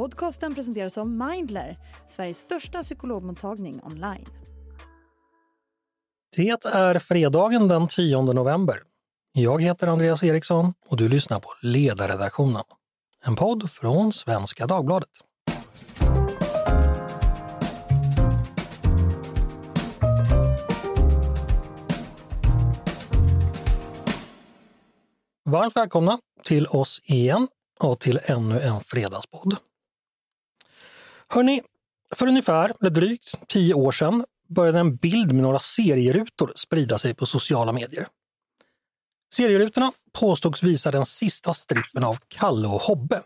Podcasten presenteras av Mindler, Sveriges största psykologmottagning online. Det är fredagen den 10 november. Jag heter Andreas Eriksson och du lyssnar på Ledarredaktionen. En podd från Svenska Dagbladet. Varmt välkomna till oss igen och till ännu en fredagspodd. Hörni, för ungefär, eller drygt, tio år sedan började en bild med några serierutor sprida sig på sociala medier. Serierutorna påstods visa den sista strippen av Kalle och Hobbe.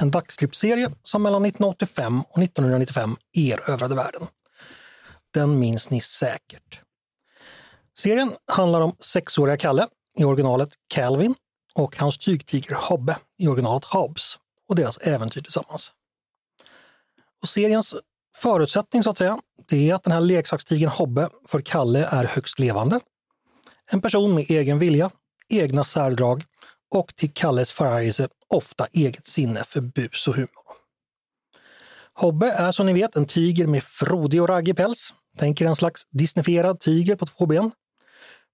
En dagsklippserie som mellan 1985 och 1995 erövrade världen. Den minns ni säkert. Serien handlar om sexåriga Kalle, i originalet Calvin, och hans tygtiger Hobbe, i originalet Hobbs, och deras äventyr tillsammans. Och seriens förutsättning så att säga, det är att den här leksakstigern Hobbe för Kalle är högst levande. En person med egen vilja, egna särdrag och till Kalles förargelse ofta eget sinne för bus och humor. Hobbe är som ni vet en tiger med frodig och raggig päls. Tänk er en slags disneyfierad tiger på två ben.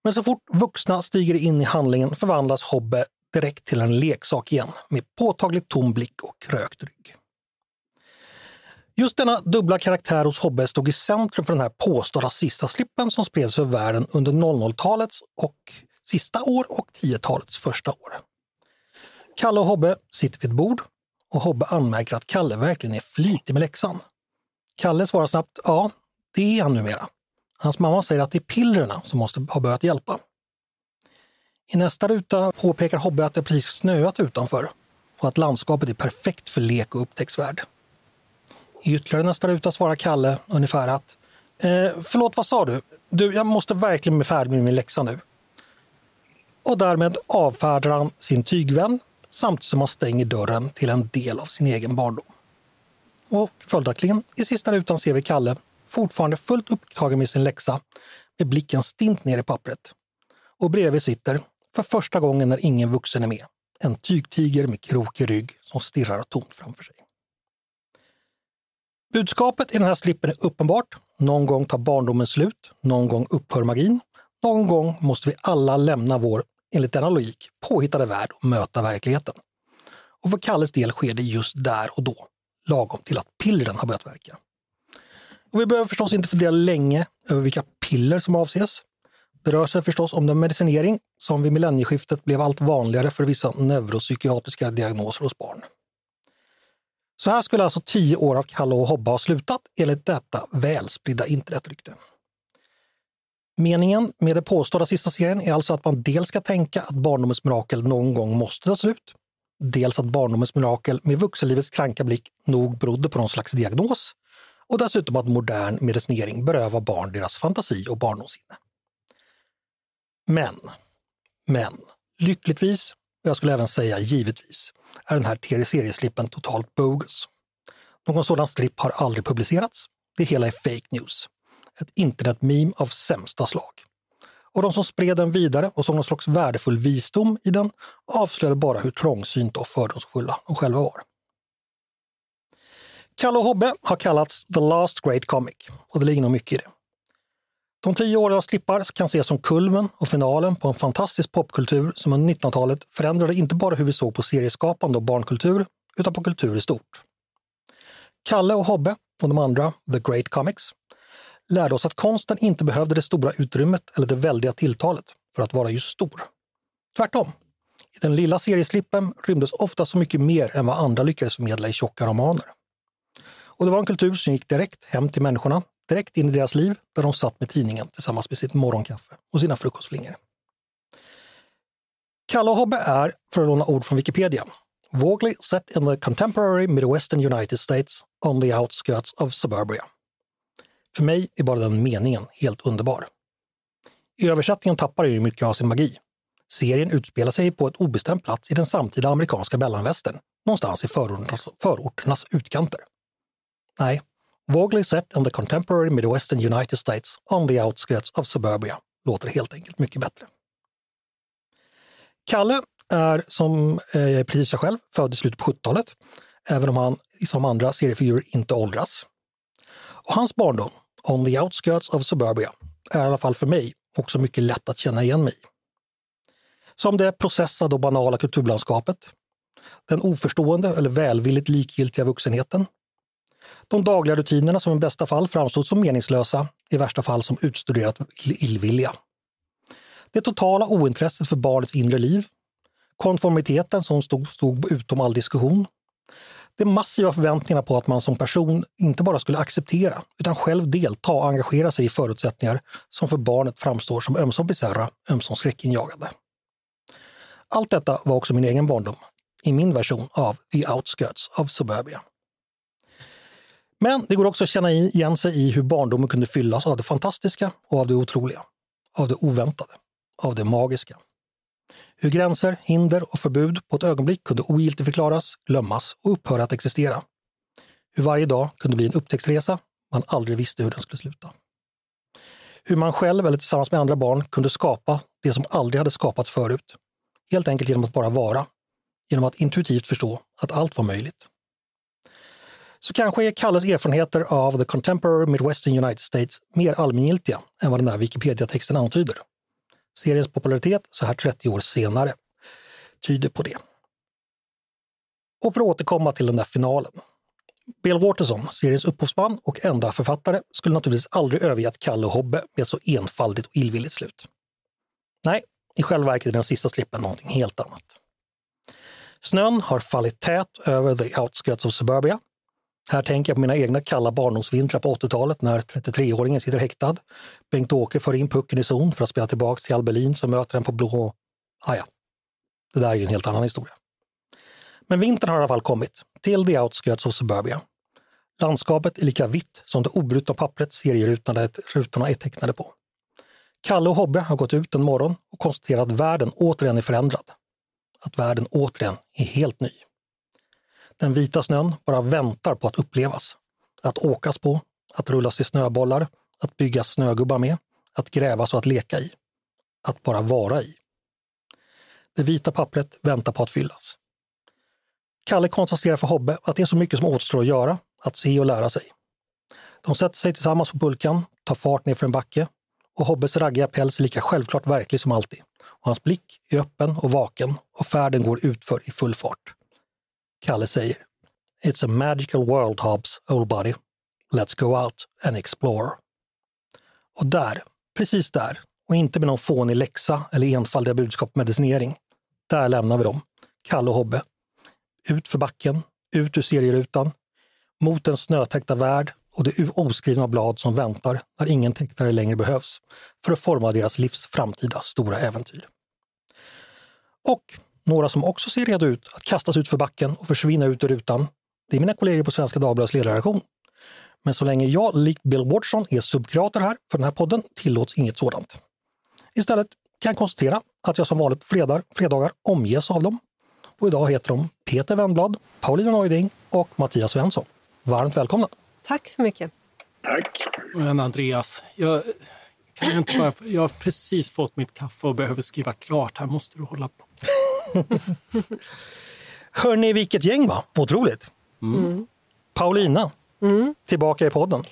Men så fort vuxna stiger in i handlingen förvandlas Hobbe direkt till en leksak igen med påtagligt tom blick och krökt rygg. Just denna dubbla karaktär hos Hobbe stod i centrum för den här påstådda sista slippen som spreds över världen under 00-talets och sista år och 10-talets första år. Kalle och Hobbe sitter vid ett bord och Hobbe anmärker att Kalle verkligen är flitig med läxan. Kalle svarar snabbt ja, det är han numera. Hans mamma säger att det är pillerna som måste ha börjat hjälpa. I nästa ruta påpekar Hobbe att det precis snöat utanför och att landskapet är perfekt för lek och upptäcktsvärd. I ytterligare nästa ruta svarar Kalle ungefär att eh, Förlåt, vad sa du? Du, jag måste verkligen bli färdig med min läxa nu. Och därmed avfärdar han sin tygvän samtidigt som han stänger dörren till en del av sin egen barndom. Och följaktligen, i sista rutan ser vi Kalle, fortfarande fullt upptagen med sin läxa, med blicken stint ner i pappret. Och bredvid sitter, för första gången när ingen vuxen är med, en tygtiger med krokig rygg som stirrar tomt framför sig. Budskapet i den här slippen är uppenbart. Någon gång tar barndomen slut, någon gång upphör magin. Någon gång måste vi alla lämna vår, enligt denna logik, påhittade värld och möta verkligheten. Och för Kalles del sker det just där och då, lagom till att pillren har börjat verka. Och vi behöver förstås inte fundera länge över vilka piller som avses. Det rör sig förstås om den medicinering som vid millennieskiftet blev allt vanligare för vissa neuropsykiatriska diagnoser hos barn. Så här skulle alltså tio år av Kalle och Hobba ha slutat enligt detta välspridda internetrykte. Meningen med den påstådda sista serien är alltså att man dels ska tänka att barndomens mirakel någon gång måste ta slut, dels att barndomens mirakel med vuxenlivets kranka blick nog berodde på någon slags diagnos och dessutom att modern medicinering berövar barn deras fantasi och barndomssinne. Men, men, lyckligtvis, och jag skulle även säga givetvis, är den här tv-serieslippen totalt bogus. Någon sådan stripp har aldrig publicerats. Det hela är fake news. Ett internetmeme av sämsta slag. Och de som spred den vidare och som någon slags värdefull visdom i den avslöjade bara hur trångsynta och fördomsfulla de själva var. Kalle och Hobbe har kallats The Last Great Comic och det ligger nog mycket i det. De tio åren av kan ses som kulmen och finalen på en fantastisk popkultur som under 1900-talet förändrade inte bara hur vi såg på serieskapande och barnkultur, utan på kultur i stort. Kalle och Hobbe och de andra, The Great Comics, lärde oss att konsten inte behövde det stora utrymmet eller det väldiga tilltalet för att vara just stor. Tvärtom. I den lilla serieslippen rymdes ofta så mycket mer än vad andra lyckades förmedla i tjocka romaner. Och det var en kultur som gick direkt hem till människorna direkt in i deras liv där de satt med tidningen tillsammans med sitt morgonkaffe och sina frukostflingor. Kalle och Hobbe är, för att låna ord från Wikipedia, vaguely set in the contemporary Midwestern United States on the outskirts of suburbia. För mig är bara den meningen helt underbar. I översättningen tappar det ju mycket av sin magi. Serien utspelar sig på ett obestämt plats i den samtida amerikanska mellanvästern, någonstans i förorternas, förorternas utkanter. Nej, Vogley set in the contemporary Midwestern United States on the outskirts of suburbia låter helt enkelt mycket bättre. Kalle är som eh, precis jag själv född i slutet på 70-talet. även om han som andra seriefigurer inte åldras. Och hans barndom, On the outskirts of suburbia, är i alla fall för mig också mycket lätt att känna igen mig i. Som det processade och banala kulturlandskapet, den oförstående eller välvilligt likgiltiga vuxenheten, de dagliga rutinerna som i bästa fall framstod som meningslösa, i värsta fall som utstuderat illvilliga. Det totala ointresset för barnets inre liv, konformiteten som stod, stod utom all diskussion, de massiva förväntningarna på att man som person inte bara skulle acceptera utan själv delta och engagera sig i förutsättningar som för barnet framstår som ömsom bisarra, ömsom skräckinjagande. Allt detta var också min egen barndom, i min version av The Outskirts of Suburbia. Men det går också att känna igen sig i hur barndomen kunde fyllas av det fantastiska och av det otroliga, av det oväntade, av det magiska. Hur gränser, hinder och förbud på ett ögonblick kunde ogiltigförklaras, glömmas och upphöra att existera. Hur varje dag kunde bli en upptäcktsresa man aldrig visste hur den skulle sluta. Hur man själv eller tillsammans med andra barn kunde skapa det som aldrig hade skapats förut. Helt enkelt genom att bara vara. Genom att intuitivt förstå att allt var möjligt. Så kanske är Kalles erfarenheter av the contemporary Midwestern United States mer allmängiltiga än vad den där Wikipedia-texten antyder. Seriens popularitet så här 30 år senare tyder på det. Och för att återkomma till den där finalen. Bill Waterson, seriens upphovsman och enda författare, skulle naturligtvis aldrig övergett Kalle och Hobbe med ett så enfaldigt och illvilligt slut. Nej, i själva verket är den sista slippen någonting helt annat. Snön har fallit tät över the outskirts of suburbia här tänker jag på mina egna kalla barndomsvintrar på 80-talet när 33-åringen sitter häktad. Bengt-Åke för in pucken i zon för att spela tillbaka till Albelin som möter den på blå... Ah, ja. Det där är ju en helt annan historia. Men vintern har i alla fall kommit, till the outskirts of suburbia. Landskapet är lika vitt som det obrutna pappret serierutorna är tecknade på. Kalle och Hobbe har gått ut en morgon och konstaterat att världen återigen är förändrad. Att världen återigen är helt ny. Den vita snön bara väntar på att upplevas. Att åkas på, att rullas i snöbollar, att bygga snögubbar med, att grävas och att leka i. Att bara vara i. Det vita pappret väntar på att fyllas. Kalle konstaterar för Hobbe att det är så mycket som återstår att göra, att se och lära sig. De sätter sig tillsammans på pulkan, tar fart ner för en backe och Hobbes raggiga päls är lika självklart verklig som alltid. Och hans blick är öppen och vaken och färden går utför i full fart. Kalle säger. It's a magical world, Hobbs, old buddy. Let's go out and explore. Och där, precis där, och inte med någon fånig läxa eller enfaldiga budskap medicinering. Där lämnar vi dem, Kalle och Hobbe. Ut för backen, ut ur serierutan, mot den snötäckta värld och det oskrivna blad som väntar när ingen tecknare längre behövs för att forma deras livs framtida stora äventyr. Och några som också ser redo ut att kastas ut för backen och försvinna ut ur rutan, det är mina kollegor på Svenska Dagbladets ledarredaktion. Men så länge jag, likt Bill Watson, är subkurator här för den här podden tillåts inget sådant. Istället kan jag konstatera att jag som vanligt på fredag, fredagar omges av dem. Och idag heter de Peter Wennblad, Paulina Neuding och Mattias Svensson. Varmt välkomna! Tack så mycket! Tack! Men Andreas, jag, kan jag, inte bara, jag har precis fått mitt kaffe och behöver skriva klart. Här måste du hålla på. Hörni, vilket gäng va? Otroligt! Mm. Paulina, Mm. tillbaka i podden.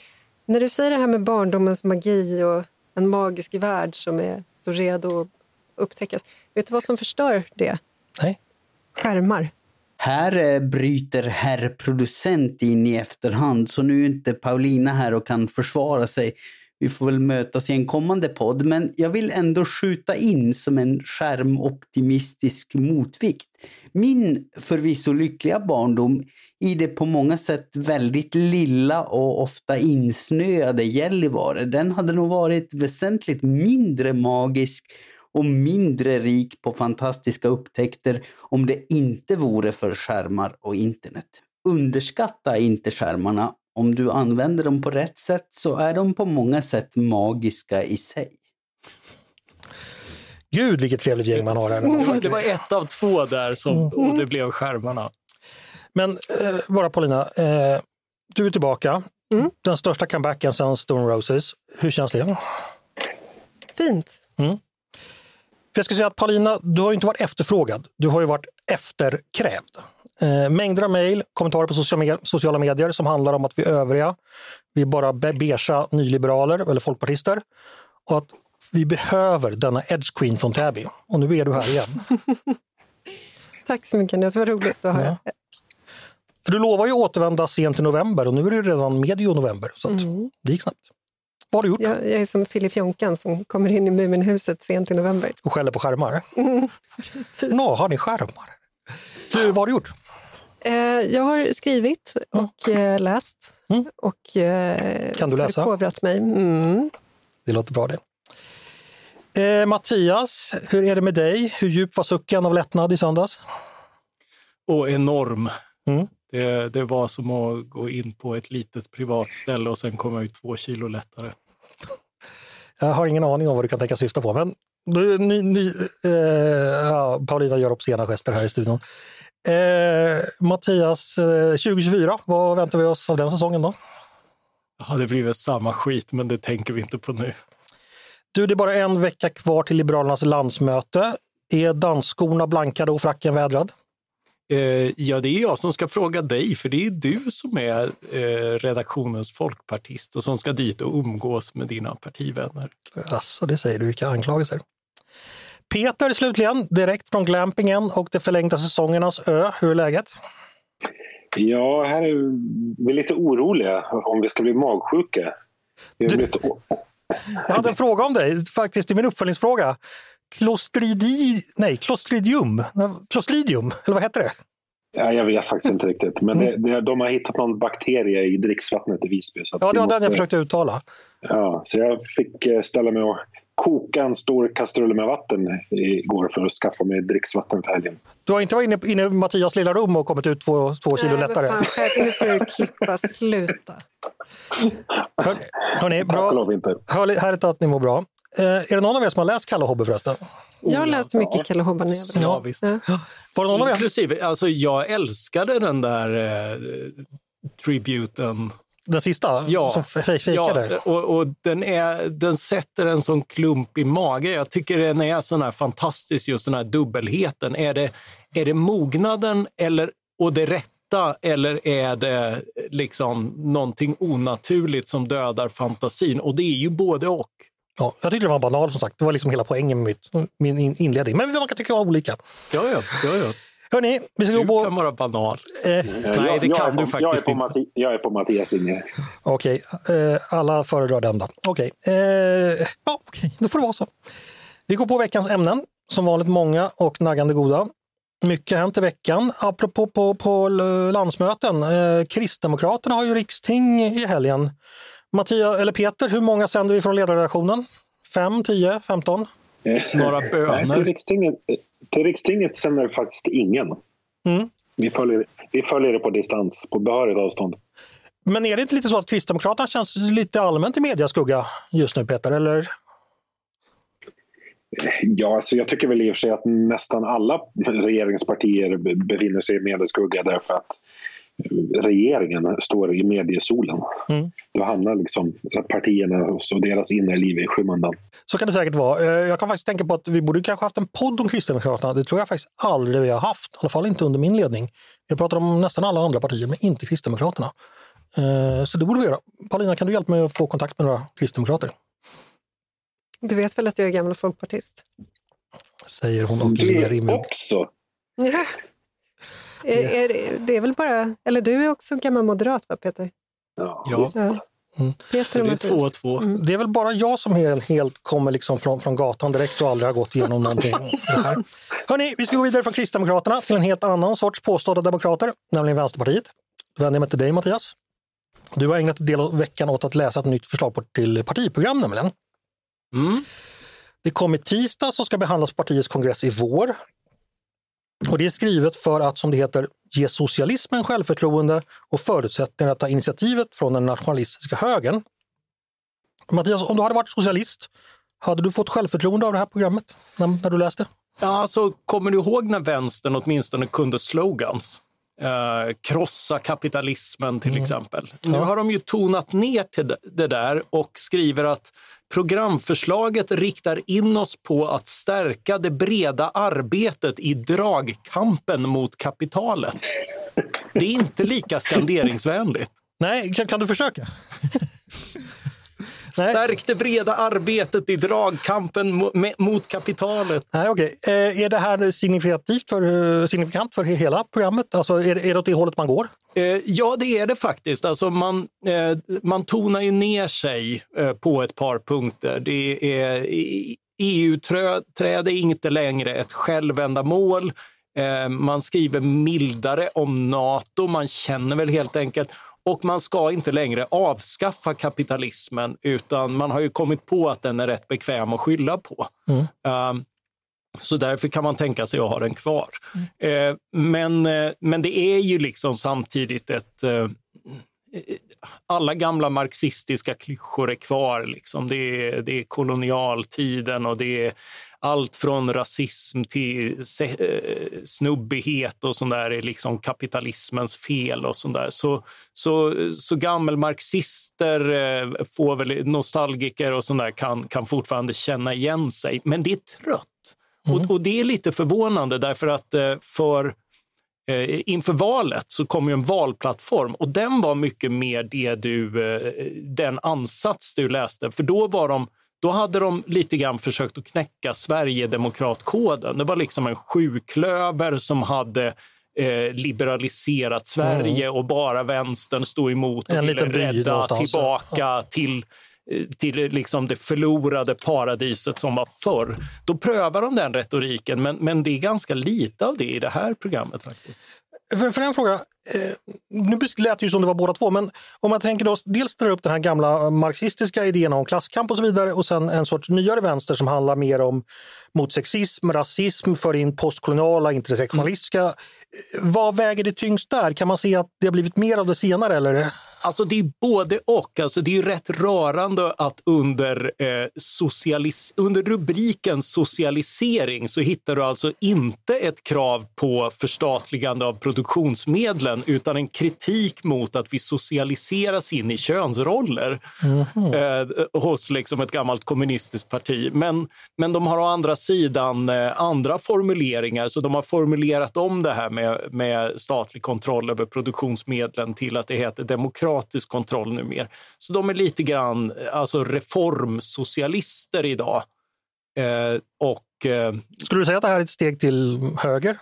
När du säger det här med barndomens magi och en magisk värld som är så redo att upptäckas. Vet du vad som förstör det? Nej. Skärmar. Här eh, bryter herr producent in i efterhand, så nu är inte Paulina här och kan försvara sig. Vi får väl mötas i en kommande podd, men jag vill ändå skjuta in som en skärmoptimistisk motvikt. Min förvisso lyckliga barndom i det på många sätt väldigt lilla och ofta insnöade Gällivare, den hade nog varit väsentligt mindre magisk och mindre rik på fantastiska upptäckter om det inte vore för skärmar och internet. Underskatta inte skärmarna om du använder dem på rätt sätt så är de på många sätt magiska i sig. Gud vilket trevligt gäng man har här. Det var ett av två där som, och det blev skärmarna. Men eh, bara Paulina, eh, du är tillbaka. Mm. Den största comebacken sedan Stone Roses. Hur känns det? Fint. jag ska säga att Paulina, du har ju inte varit efterfrågad. Du har ju varit efterkrävd. Eh, mängder av mejl, kommentarer på sociala medier, som handlar om att vi övriga, vi är bara be- beigea nyliberaler eller folkpartister. Och att vi behöver denna edge queen från Täby. Och nu är du här igen. Tack så mycket, det var roligt att höra. För du lovar ju återvända sent i november och nu är det redan medio november. Så att det gick snabbt. Vad har du gjort? Jag, jag är som Filip Jonkan som kommer in i Muminhuset sent i november. Och skäller på skärmar? Nå, har ni skärmar? Du, vad har du gjort? Eh, jag har skrivit och eh, läst Mm. och eh, Kan du läsa? förkovrat mig. Mm. Det låter bra det. Eh, Mattias, hur är det med dig? Hur djup var sucken av lättnad i söndags? Och enorm. Mm. Det, det var som att gå in på ett litet privat ställe och sen komma ut två kilo lättare. Jag har ingen aning om vad du kan tänka syfta på, men ny, ny, eh, ja, Paulina gör obscena gester här i studion. Eh, Mattias, eh, 2024, vad väntar vi oss av den säsongen då? Ja, det blir väl samma skit, men det tänker vi inte på nu. Du, det är bara en vecka kvar till Liberalernas landsmöte. Är dansskorna blankade och fracken vädrad? Eh, ja, det är jag som ska fråga dig, för det är du som är eh, redaktionens folkpartist och som ska dit och umgås med dina partivänner. Alltså, det säger du, vilka anklagelser. Peter slutligen, direkt från glampingen och de förlängda säsongernas ö. Hur är läget? Ja, här är vi lite oroliga om vi ska bli magsjuka. Du- blivit, Jag hade en fråga om dig, faktiskt i min uppföljningsfråga. Klostridi, nej, Clostridium, Clostridium, eller vad heter det? ja, jag vet faktiskt inte riktigt, men det, det, de har hittat någon bakterie i dricksvattnet i Visby. Ja, det var den jag måste- försökte uttala. Ja, så jag fick eh, ställa mig och koka en stor kastrull med vatten igår för att skaffa mig dricksvatten för helgen. Du har inte varit inne, inne i Mattias lilla rum och kommit ut två, två kilo Nej, lättare? fan, skärp, nu får du klippa, sluta. Hör, hörni, bra, hör, härligt att ni mår bra. Eh, är det någon av er som har läst Kalle Hobby förresten? Jag har läst mycket Kalle Hobban när jag var Ja, visst. Ja. Var det någon av er? Inklusive, alltså jag älskade den där eh, tributen. Den sista? Ja. Som fejkade? Ja, och, och den, är, den sätter en sån klump i magen. Jag tycker den är sån här fantastisk, just den här dubbelheten. Är det, är det mognaden eller, och det rätta eller är det liksom någonting onaturligt som dödar fantasin? Och det är ju både och. Ja, jag tyckte det var banal som sagt. Det var liksom hela poängen med mitt, min in- inledning. Men man kan tycka olika. Ja, ja, ja, ja. Hörni, vi ska Du gå kan på... vara banal. Eh, Nej, det jag, kan du på, jag är faktiskt på inte. Matti, jag är på Mattias linje. Okej, eh, alla föredrar den då. Okej, eh, ja, okej, då får det vara så. Vi går på veckans ämnen. Som vanligt många och naggande goda. Mycket har hänt i veckan. Apropå på, på landsmöten. Eh, Kristdemokraterna har ju riksting i helgen. Mattia, eller Peter, hur många sänder vi från ledarredaktionen? Fem, tio, femton? Några Nej, till, rikstinget, till rikstinget sänder faktiskt ingen. Mm. Vi, följer, vi följer det på distans, på behörigt avstånd. Men är det inte lite så att Kristdemokraterna känns lite allmänt i mediaskugga just nu, Peter? Eller? Ja, alltså jag tycker väl i och för sig att nästan alla regeringspartier be- befinner sig i medieskugga därför att regeringen står i mediesolen. Mm. Då hamnar liksom partierna och deras innerliv i skymundan. Så kan det säkert vara. Eh, Jag kan faktiskt tänka på att vi borde kanske haft en podd om Kristdemokraterna. Det tror jag faktiskt aldrig vi har haft. I alla fall inte under min ledning. Jag pratar om nästan alla andra partier, men inte Kristdemokraterna. Eh, Så det borde vi göra. Paulina, kan du hjälpa mig att få kontakt med några kristdemokrater? Du vet väl att jag är gammal folkpartist? Säger hon och ler i Du mun. också! Ja. Är, är, det- det är väl bara... Eller du är också gammal moderat, va Peter? Ja, Ja. Mm. Peter och det är två och två. Mm. Det är väl bara jag som helt, helt kommer liksom från, från gatan direkt och aldrig har gått igenom någonting. Det här. Hörrni, vi ska gå vidare från Kristdemokraterna till en helt annan sorts påstådda demokrater, nämligen Vänsterpartiet. Då vänder jag mig till dig Mattias. Du har ägnat en del av veckan åt att läsa ett nytt förslag på, till partiprogram nämligen. Mm. Det kom i tisdag som ska behandlas på partiets kongress i vår. Och det är skrivet för att, som det heter, ge socialismen självförtroende och förutsättningar att ta initiativet från den nationalistiska högern. Mattias, om du hade varit socialist, hade du fått självförtroende av det här programmet när, när du läste? Ja, alltså, kommer du ihåg när vänstern åtminstone kunde slogans? Eh, krossa kapitalismen till exempel. Nu Ja. har de ju tonat ner till det där och skriver att programförslaget riktar in oss på att stärka det breda arbetet i dragkampen mot kapitalet. Det är inte lika skanderingsvänligt. Nej, kan, kan du försöka? Nej. Stärk det breda arbetet i dragkampen mo- mot kapitalet. Nej, okej. Eh, är det här signifikativt för, eh, signifikant för hela programmet? Alltså, är, det- är det åt det hållet man går? Eh, Ja, det är det faktiskt. Alltså man, eh, man tonar ju ner sig på ett par punkter. Det är, EU-träde är inte längre ett självändamål. Man skriver mildare om Nato. Man känner väl helt enkelt och man ska inte längre avskaffa kapitalismen utan man har ju kommit på att den är rätt bekväm att skylla på. Um, så därför kan man tänka sig att ha den kvar. Eh, men, eh, men det är ju liksom samtidigt ett... Eh, alla gamla marxistiska klyschor är kvar. Liksom. Det, är, det är kolonialtiden och det är allt från rasism till eh, snubbighet och sånt där är liksom kapitalismens fel och sånt där. Så, så, så gammelmarxister eh, får väl, nostalgiker och sånt där kan, kan fortfarande känna igen sig. Men det är trött. Och, och det är lite förvånande därför att eh, för eh, inför valet så kom ju en valplattform och den var mycket mer det du, eh, den ansats du läste. För då var de då hade de lite grann försökt att knäcka Sverigedemokratkoden. Det var liksom en sjuklöver som hade eh, liberaliserat Sverige och bara vänstern stod emot och En ville rädda tillbaka till eh, till liksom det förlorade paradiset som var förr. Då prövar de den retoriken, men, men det är ganska lite av det i det här programmet. faktiskt. För, för en fråga, eh, nu lät det ju som det var båda två, men om man tänker då, dels dra upp den här gamla marxistiska idén om klasskamp och så vidare och sen en sorts nyare vänster som handlar mer om mot sexism, rasism, för in postkoloniala, intersektionalistiska. Mm. Vad väger det tyngst där? Kan man se att det har blivit mer av det senare? Eller? Alltså det är både och. Alltså det är rätt rörande att under, eh, socialis- under rubriken socialisering så hittar du alltså inte ett krav på förstatligande av produktionsmedlen utan en kritik mot att vi socialiseras in i könsroller eh, hos liksom ett gammalt kommunistiskt parti. Men, men de har å andra sidan eh, andra formuleringar så de har formulerat om det här med, med statlig kontroll över produktionsmedlen till att det heter demokratisk kontroll numera. Så de är lite grann alltså reformsocialister idag. Eh, och eh, Skulle du säga att det här är ett steg till höger?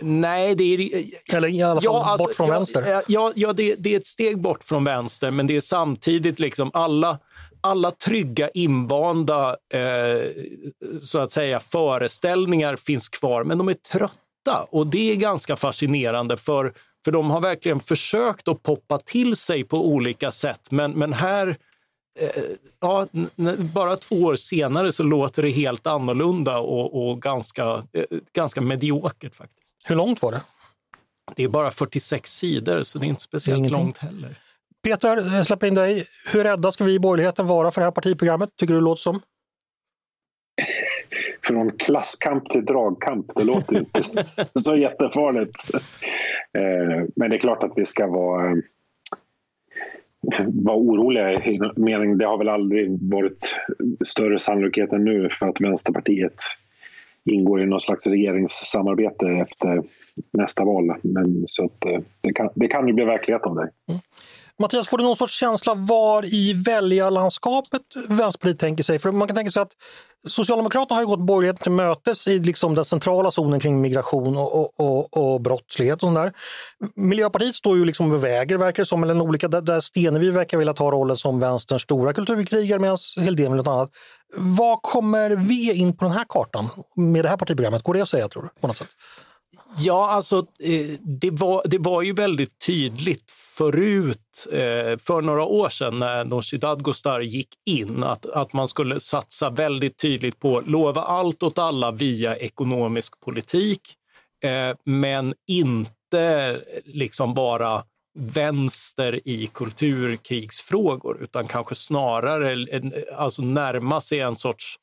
nej, det är... Eller i alla fall alltså, bort från ja, vänster? Ja, ja det, det är ett steg bort från vänster, men det är samtidigt liksom alla, alla trygga invanda eh, så att säga föreställningar finns kvar, men de är trötta och det är ganska fascinerande för, för de har verkligen försökt att poppa till sig på olika sätt, men, men här eh, Ja, bara två år senare så låter det helt annorlunda och, och ganska, eh, ganska mediokert faktiskt. Hur långt var det? Det är bara 46 sidor, så det är inte speciellt ingenting. långt heller. Peter, jag släpper in dig. Hur rädda ska vi i borgerligheten vara för det här partiprogrammet, tycker du det låter som? Från klasskamp till dragkamp, det låter ju inte så jättefarligt. Eh, Men det är klart att vi ska vara, eh, vara oroliga. i mening- Det har väl aldrig varit större sannolikhet än nu för att Vänsterpartiet ingår i någon slags regeringssamarbete efter nästa val. Men, så att, eh, det, kan, det kan ju bli verklighet av det. Mattias, får du någon sorts känsla var i väljarlandskapet Vänsterpartiet tänker sig? För man kan tänka sig att Socialdemokraterna har ju gått borgerligheten till mötes i liksom den centrala zonen kring migration och, och, och, och brottslighet. Och där. Miljöpartiet står ju liksom och väger, verkar det som, eller en olika, där, där Stenevi verkar vilja ta rollen som vänsterns stora kulturkrigare medan Helldén vill något annat. Vad kommer vi in på den här kartan med det här partiprogrammet? Går det att säga, tror du? På något sätt? Ja, alltså eh, det var, det var ju väldigt tydligt förut, eh, för några år sedan när Nooshi Dadgostar gick in, att, att man skulle satsa väldigt tydligt på lova allt åt alla via ekonomisk politik, eh, men inte liksom vara vänster i kulturkrigsfrågor, utan kanske snarare alltså närma sig en sorts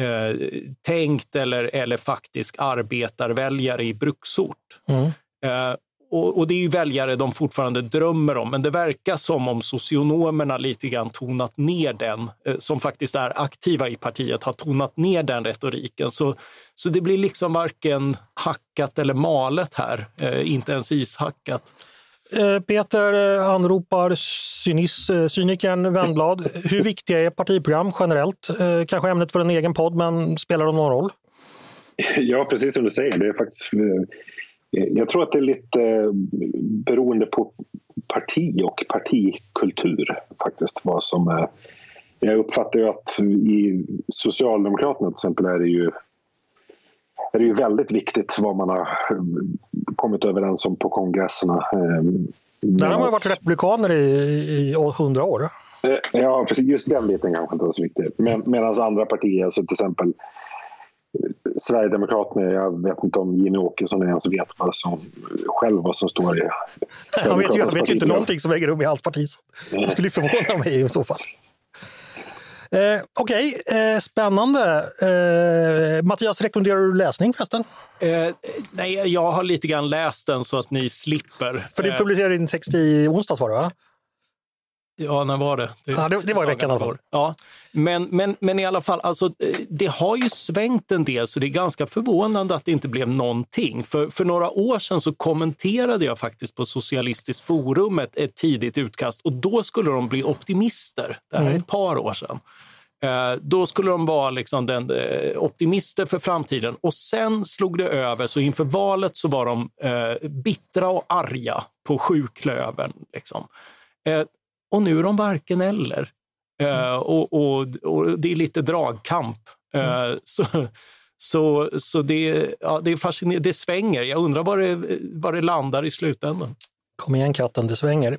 eh, tänkt eller, eller faktisk arbetarväljare i bruksort. Mm. Eh, och, och, det är ju väljare de fortfarande drömmer om, men det verkar som om socionomerna lite grann tonat ner den, eh, som faktiskt är aktiva i partiet, har tonat ner den retoriken. Så, så det blir liksom varken hackat eller malet här, eh, inte ens ishackat. Eh, Peter eh, anropar cynis, eh, cynikern Wendblad. Hur viktiga är partiprogram generellt? Kanske ämnet för en egen podd, men spelar de någon roll? Ja, precis som du säger. Det är faktiskt, jag tror att det är lite beroende på parti och partikultur faktiskt. Vad som är, jag uppfattar ju att i Socialdemokraterna till exempel är det ju är det ju väldigt viktigt vad man har eh, kommit överens om på kongresserna. Ehm, Där har man varit republikaner i, i hundra år. Eh, ja, precis. Just den biten kanske inte är så viktig. Men, Medan andra partier, alltså till exempel eh, Sverigedemokraterna, jag vet inte om Jimmy Åkesson ens vet vad som, själv vad som står i Jag vet ju, jag vet ju inte någonting som äger rum i hans parti. Det skulle förvåna mig i så fall. Eh, Okej, okay. eh, spännande. Eh, Mattias, rekommenderar du läsning förresten? Eh, nej, jag har lite grann läst den så att ni slipper. För du eh, publicerade din text i onsdags var det va? Ja, när var det? Det, ja, det, det var i veckan i alla fall. Ja, men, men, men i alla fall, alltså, det har ju svängt en del så det är ganska förvånande att det inte blev någonting. För, för några år sedan så kommenterade jag faktiskt på Socialistiskt forum ett, ett tidigt utkast och då skulle de bli optimister. Det här är mm. ett par år sedan. Eh, då skulle de vara liksom den, eh, optimister för framtiden och sen slog det över. Så inför valet så var de eh, bittra och arga på sjuklövern. Liksom. Eh, och nu är de varken eller. Mm. och, och, och, det är lite dragkamp. Mm. så så, så det, ja, det är fascinerande. Det svänger. Jag undrar var det, var det landar i slutändan. Kom igen katten, det svänger.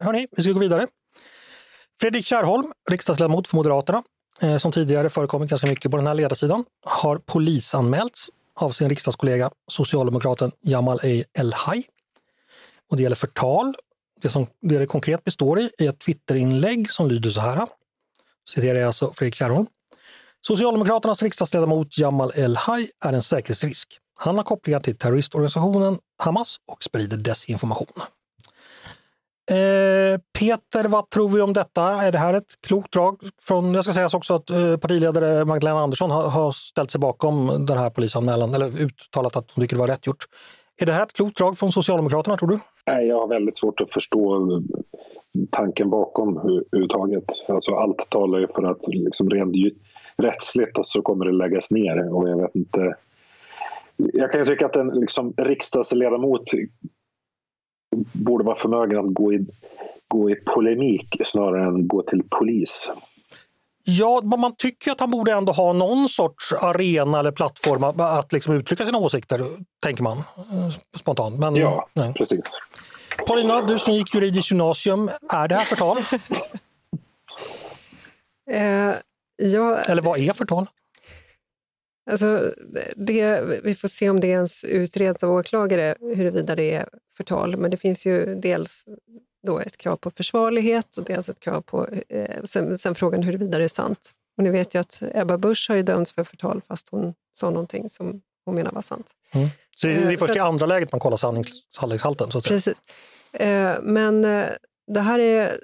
Hörni, vi ska gå vidare. Fredrik Kärrholm, riksdagsledamot för Moderaterna, eh, som tidigare förekommit ganska mycket på den här ledarsidan, har polisanmälts av sin riksdagskollega socialdemokraten Jamal El-Haj. Och det gäller förtal. Det som det, det konkret består i är ett Twitterinlägg som lyder så här. Citerar jag alltså Fredrik Kärrholm. Socialdemokraternas riksdagsledamot Jamal El-Haj är en säkerhetsrisk. Han har kopplingar till terroristorganisationen Hamas och sprider desinformation. Eh, Peter, vad tror vi om detta? Är det här ett klokt drag? Från, jag ska säga också att eh, partiledare Magdalena Andersson har, har, ställt sig bakom den här polisanmälan, eller uttalat att hon tycker det var rätt gjort. Är det här ett klokt drag från Socialdemokraterna, tror du? Nej, jag har väldigt svårt att förstå tanken bakom överhuvudtaget. Alltså, allt talar ju för att liksom rent rättsligt så kommer det läggas ner och jag vet inte jag kan ju tycka att en liksom, riksdagsledamot borde vara förmögen att gå i, gå i polemik snarare än gå till polis. Ja, man tycker att han borde ändå ha någon sorts arena eller plattform att, att liksom uttrycka sina åsikter, tänker man eh, spontant. Men, ja, nej. precis. Paulina, du som gick juridiskt gymnasium, är det här förtal? eh, ja, eller vad är förtal? Alltså, det, vi får se om det ens utreds av åklagare huruvida det är förtal. Men det finns ju dels då ett krav på försvarlighet och dels ett krav på eh, sen, sen, frågan huruvida det är sant. Och ni vet ju att Ebba Busch har ju dömts för förtal fast hon sa någonting som hon menar var sant. Mm. Så det är eh, först i andra läget man kollar sanningshalten? Så att Precis. Eh, men eh, det här är,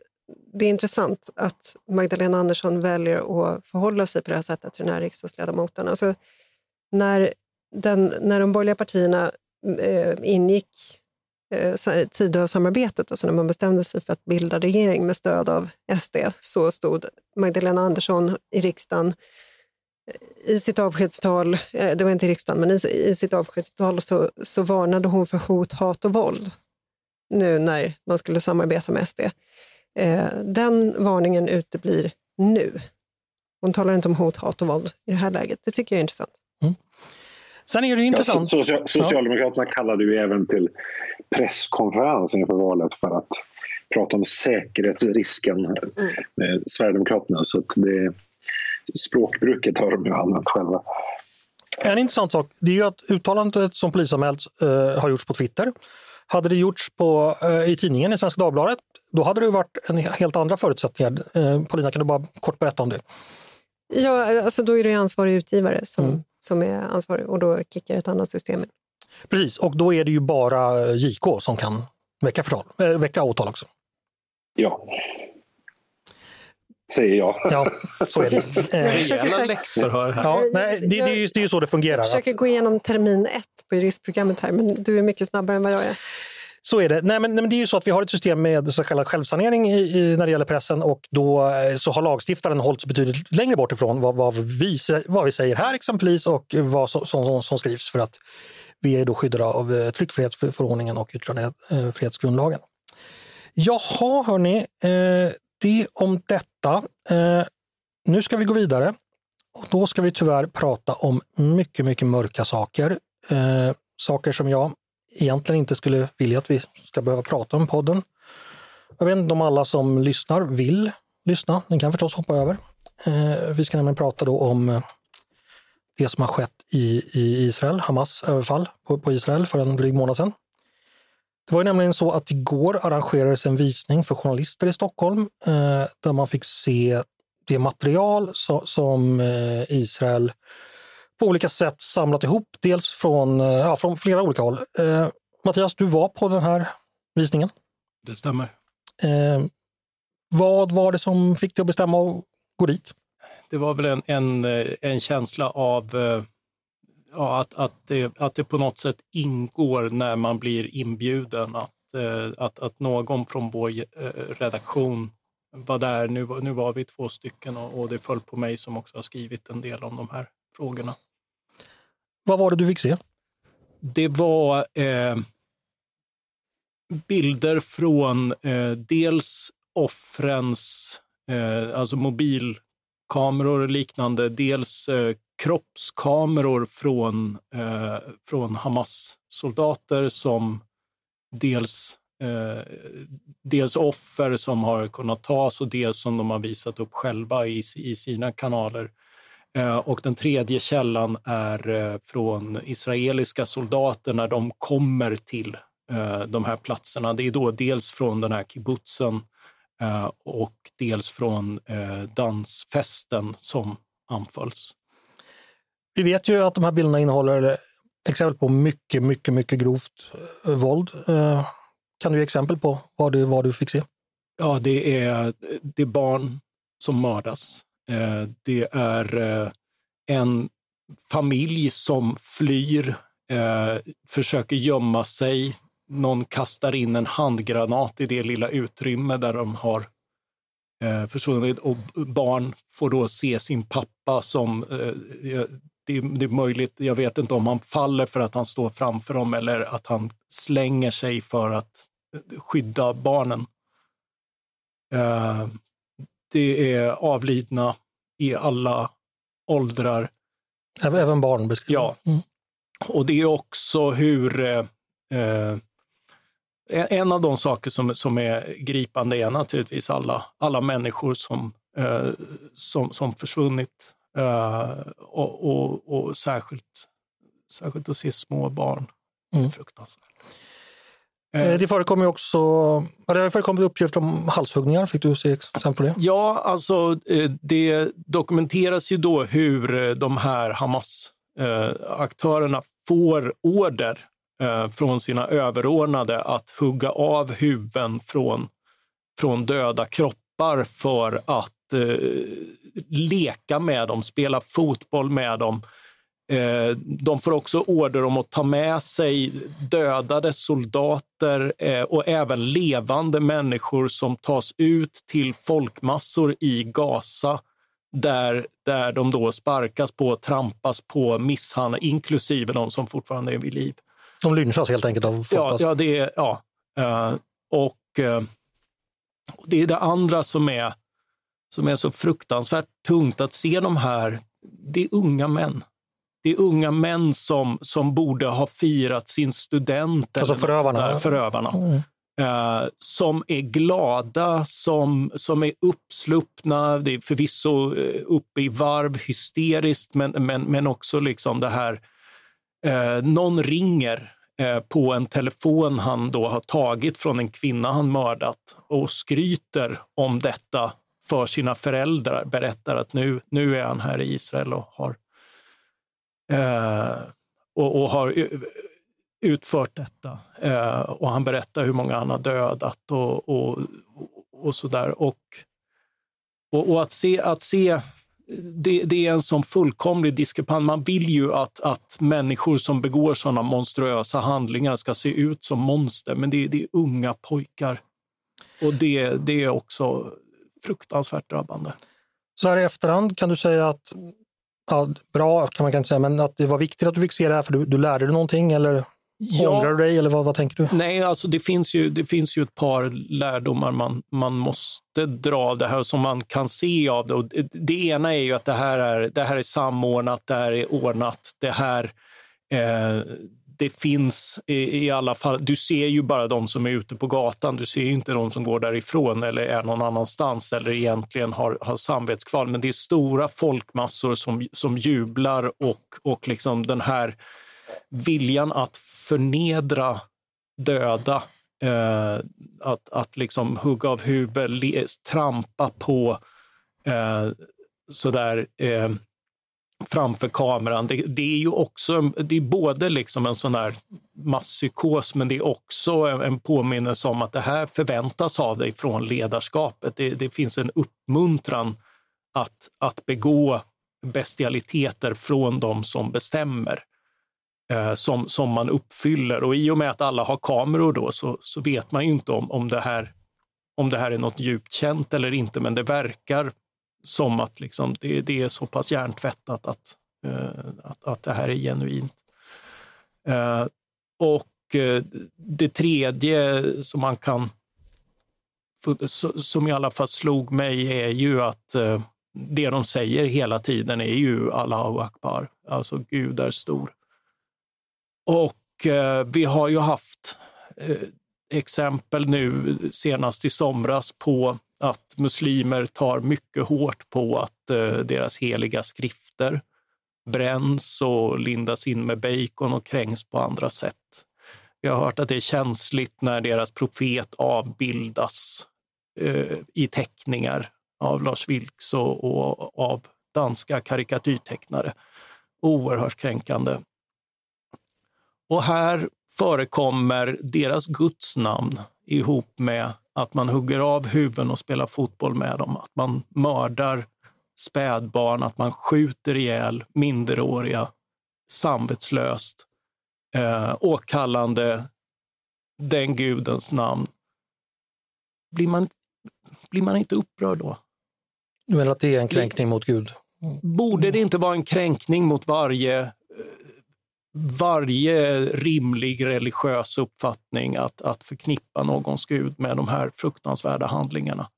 det är intressant att Magdalena Andersson väljer att förhålla sig på det här sättet till den här riksdagsledamoten. Alltså, när, den, när de borgerliga partierna ingick eh, Tidösamarbetet, alltså när man bestämde sig för att bilda regering med stöd av SD, så stod Magdalena Andersson i riksdagen eh, i sitt avskedstal, eh, det var inte i riksdagen, men i, i sitt avskedstal så, så varnade hon för hot, hat och våld nu när man skulle samarbeta med SD. Eh, den varningen uteblir nu. Hon talar inte om hot, hat och våld i det här läget. Det tycker jag är intressant. Sen är det ju intressant. Ja, so- Socialdemokraterna kallade ju även till presskonferens inför valet för att prata om säkerhetsrisken med Sverigedemokraterna. Så att det, språkbruket har de ju använt själva. En intressant sak det är ju att uttalandet som polisanmälts eh, har gjorts på Twitter. Hade det gjorts på, eh, i tidningen i Svenska Dagbladet, då hade det varit en helt andra förutsättningar. Eh, Paulina, kan du bara kort berätta om det? Ja, alltså då är det ansvarig utgivare som, som är ansvarig och då kickar ett annat system in. Precis, och då är det ju bara JK som kan väcka, förtal, äh, väcka åtal också. Ja. Säger jag. Ja, så är det. Eh, Rejäla läxförhör här. ja, nej, det, det, är ju, det är ju så det fungerar. Jag försöker gå igenom termin ett på juristprogrammet här, men du är mycket snabbare än vad jag är. Så är det. Nej, men, nej, men det är ju så att vi har ett system med så kallad självsanering i, i, när det gäller pressen och då eh, så har lagstiftaren hållits betydligt längre bort ifrån vad, vad, vi, vad vi säger här liksom, exempelvis och vad som, som, som skrivs för att vi är då skyddade av eh, tryckfrihetsförordningen och yttrandefrihetsgrundlagen. Eh, Jaha, hörni, eh, det om detta. Eh, nu ska vi gå vidare och då ska vi tyvärr prata om mycket, mycket mörka saker. Eh, saker som jag egentligen inte skulle vilja att vi ska behöva prata om podden. Jag vet inte om alla som lyssnar vill lyssna. Ni kan förstås hoppa över. Eh, vi ska nämligen prata då om eh, det som har skett i, i Israel, Hamas överfall på, på Israel för en dryg månad sedan. Det var ju nämligen så att igår arrangerades en visning för journalister i Stockholm eh, där man fick se det material so, som eh, Israel på olika sätt samlat ihop, dels från, eh, ja, från flera olika håll. Eh, Mattias, du var på den här visningen. Det stämmer. Eh, vad var det som fick dig att bestämma att gå dit? Det var väl en, en, eh, en känsla av eh, ja, att, att, det, att det på något sätt ingår när man blir inbjuden. Att, att, att någon från vår redaktion var där. Nu, nu var vi två stycken och, och det föll på mig som också har skrivit en del om de här frågorna. Vad var det du fick se? Det var eh, bilder från eh, dels offrens, eh, alltså mobilkameror och liknande, dels eh, kroppskameror från, eh, från Hamas-soldater som dels, eh, dels offer som har kunnat tas och dels som de har visat upp själva i, i sina kanaler. Eh, och den tredje källan är eh, från israeliska soldater när de kommer till eh, de här platserna. Det är då dels från den här kibbutzen och dels från dansfesten som anfölls. Vi vet ju att de här bilderna innehåller exempel på mycket, mycket, mycket grovt våld. Kan du ge exempel på vad du, vad du fick se? Ja, det är, det är barn som mördas. Eh, det är eh, en familj som flyr, eh, försöker gömma sig. Någon kastar in en handgranat i det lilla utrymme där de har försvunnit och barn får då se sin pappa som det, det, är möjligt, jag vet inte om han faller för att han står framför dem eller att han slänger sig för att skydda barnen det är avlidna i alla åldrar. Även barn beskriver Ja. Mm. Och det är också hur... Eh, eh, en av de saker som, som är gripande är naturligtvis alla, alla människor som, eh, som, som försvunnit. Eh, och, och, och, särskilt, särskilt att se små barn. Mm. Fruktansvärt. Eh, det förekommer också det har förekommit uppgifter om halshuggningar. Fick du se exempel på det? Ja, alltså eh, det dokumenteras ju då hur eh, de här Hamas-aktörerna får order från sina överordnade att hugga av huvuden från, från döda kroppar för att leka med dem, spela fotboll med dem Eh, de får också order om att ta med sig dödade soldater eh, och även levande människor som tas ut till folkmassor i Gaza där, där de då sparkas på, trampas på, misshandlas, inklusive de som fortfarande är vid liv. De lynchas helt enkelt av ja, ja, det är, ja. Eh, och det är det andra som är som är så fruktansvärt tungt att se de här, det är unga män. Det är unga män som, som borde ha firat sin student. Alltså förövarna? Där, förövarna. Mm. Uh, som är glada, som, som är uppsluppna. Det är förvisso uh, uppe i varv hysteriskt, men, men, men också liksom det här... Uh, någon ringer på en telefon han då har tagit från en kvinna han mördat och skryter om detta för sina föräldrar. Berättar att nu, nu är han här i Israel och har, Eh, och, och har utfört detta. Eh, och han berättar hur många han har dödat och, och, och sådär. Och, och, och, att se, att se det, det, är en sån fullkomlig diskrepans. Man vill ju att, att människor som begår sådana monstruösa handlingar ska se ut som monster, men det, det är unga pojkar. Och det, det är också fruktansvärt drabbande. Så här i efterhand, kan du säga att, ja, bra kan man kanske säga, men att det var viktigt att du fick se det här för du, du lärde dig någonting eller Ja. Ångrar du dig eller vad, vad tänker du? Nej, alltså det finns ju, det finns ju ett par lärdomar man, man måste dra av det här som man kan se av det. Och det, det ena är ju att det här är, det här är samordnat, det här är ordnat, det här eh, det finns i, i, alla fall, du ser ju bara de som är ute på gatan, du ser ju inte de som går därifrån eller är någon annanstans eller egentligen har, har samvetskval. Men det är stora folkmassor som, som jublar och, och liksom den här viljan att förnedra döda, eh, att, att liksom hugga av huvud, trampa på eh, sådär eh, framför kameran. Det, det, är ju också det är både liksom en sån här masspsykos, men det är också en, en påminnelse om att det här förväntas av dig från ledarskapet. Det, det finns en uppmuntran att, att begå bestialiteter från de som bestämmer eh, som, som man uppfyller. Och i och med att alla har kameror då så, så vet man ju inte om, om, det här, om det här är något djupt känt eller inte, men det verkar som att liksom det, det är så pass hjärntvättat att, eh, att, att det här är genuint. Eh, och eh, det tredje som man kan som i alla fall slog mig är ju att det de säger hela tiden är ju Allahu akbar, alltså Gud är stor. Och vi har ju haft exempel nu senast i somras på att muslimer tar mycket hårt på att eh, deras heliga skrifter bränns och lindas in med bacon och kränks på andra sätt. Vi har hört att det är känsligt när deras profet avbildas eh, i teckningar av Lars Vilks och, och av danska karikatyrtecknare. Oerhört kränkande. Och här förekommer deras gudsnamn ihop med att man hugger av huvuden och spelar fotboll med dem, att man mördar spädbarn, att man skjuter ihjäl minderåriga samvetslöst, eh, åkallande den gudens namn. Blir man, blir man inte upprörd då? Du menar att det är en kränkning mot Gud? Borde det inte vara en kränkning mot varje varje rimlig religiös uppfattning att, att förknippa någons gud med de här fruktansvärda handlingarna.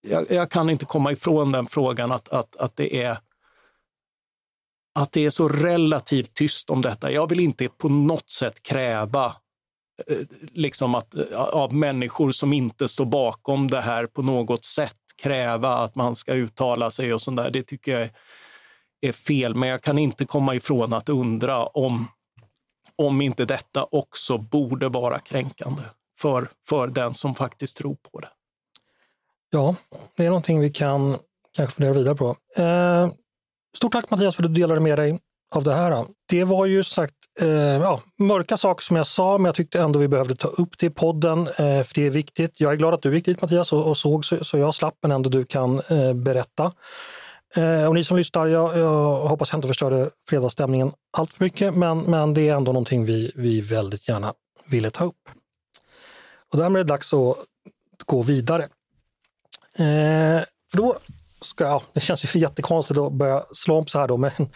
Jag, jag, kan inte komma ifrån den frågan att, att, att, det är, att det är så relativt tyst om detta. Jag vill inte på något sätt kräva eh, liksom att, eh, av människor som inte står bakom det här på något sätt kräva att man ska uttala sig och sånt där. Det tycker jag är är fel, men jag kan inte komma ifrån att undra om, om inte detta också borde vara kränkande för, för den som faktiskt tror på det. Ja, det är någonting vi kan kanske fundera vidare på. Eh, stort tack Mattias för att du delade med dig av det här. Det var ju sagt eh, ja, mörka saker som jag sa, men jag tyckte ändå vi behövde ta upp det i podden, eh, för det är viktigt. Jag är glad att du gick dit Mattias och, och såg så, så, jag slapp, men ändå du kan eh, berätta. Eh, och ni som lyssnar, jag, jag hoppas jag inte förstörde fredagsstämningen allt för mycket, men, men det är ändå någonting vi, vi väldigt gärna ville ta upp. Och därmed är det dags att gå vidare. Eh, för då ska, jag, det känns ju jättekonstigt att börja slå om så här då, men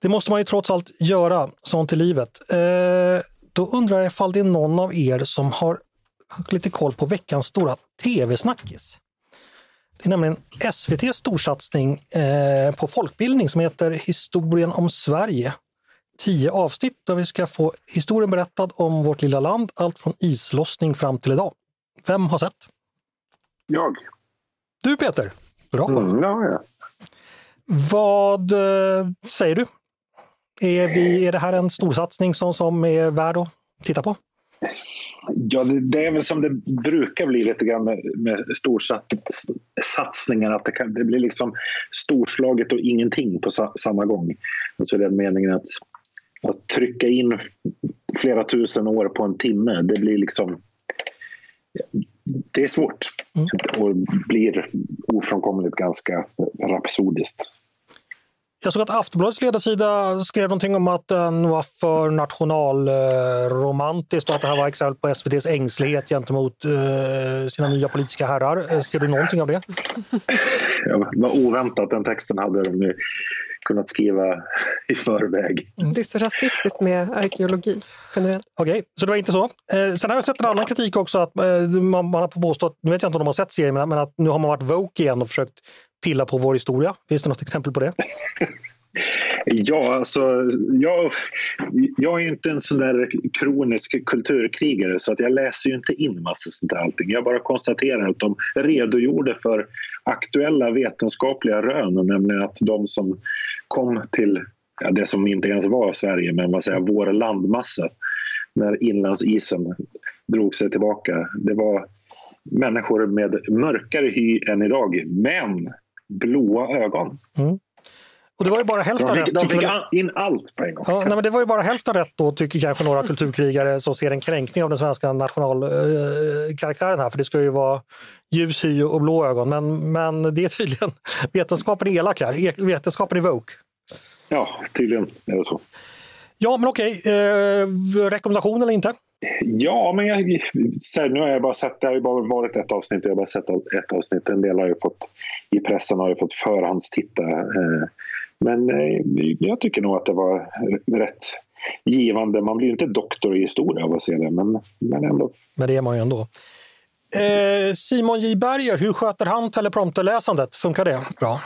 det måste man ju trots allt göra, sånt i livet. Eh, då undrar jag ifall det är någon av er som har lite koll på veckans stora tv-snackis. Det är nämligen SVTs storsatsning eh, på folkbildning som heter Historien om Sverige. Tio avsnitt där vi ska få historien berättad om vårt lilla land, allt från islossning fram till idag. Vem har sett? Jag. Du Peter! Bra! Mm, ja, ja. Vad eh, säger du? Är, vi, är det här en storsatsning som, som är värd att titta på? Ja, det, det är väl som det brukar bli lite grann med, med storsatsningar. Att det, kan, det blir liksom storslaget och ingenting på sa, samma gång. Alltså den meningen att, att trycka in flera tusen år på en timme, det blir liksom... Det är svårt Mm. och blir ofrånkomligt ganska rapsodiskt. Jag såg att Aftonbladets ledarsida skrev någonting om att den var för nationalromantisk och att det här var exempel på SVTs ängslighet gentemot eh, sina nya politiska herrar. Eh, Ser du någonting av det? Ja, vad oväntat, den texten hade de ju kunnat skriva i förväg. Det är så rasistiskt med arkeologi generellt. Okej, så det var inte så. Eh, sen har jag sett en annan kritik också att eh, man, man har påstått, nu vet jag inte om de har sett serien, men att nu har man varit woke igen och försökt pilla på vår historia. Finns det något exempel på det? Ja, alltså, jag, jag är inte en sån där kronisk kulturkrigare så att jag läser ju inte in massor sånt där allting. Jag bara konstaterar att de redogjorde för aktuella vetenskapliga rön, nämligen att de som kom till ja, det som inte ens var Sverige, men vad säger, vår landmassa när inlandsisen drog sig tillbaka. Det var människor med mörkare hy än idag, men blåa ögon. Och det var ju bara hälften de rätt. fick, de fick in allt på en gång. Ja, nej, men det var ju bara hälften rätt då, tycker kanske några kulturkrigare som ser en kränkning av den svenska nationalkaraktären här. För det ska ju vara ljus hy och blå ögon. Men, men det är tydligen vetenskapen är elak här. E- Vetenskapen är woke. Ja, tydligen är det så. Ja, men okej. Eh, rekommendation eller inte? Ja, men jag, här, nu har jag bara sett, det har ju bara varit ett avsnitt, jag har bara sett ett avsnitt. En del har ju fått, i pressen har ju fått förhandstitta. Eh. Men eh, jag tycker nog att det var rätt givande. Man blir ju inte doktor i historia av att se det, men, men ändå. Men det är man ju ändå. Eh, Simon J Berger, hur sköter han teleprompterläsandet? Funkar det bra?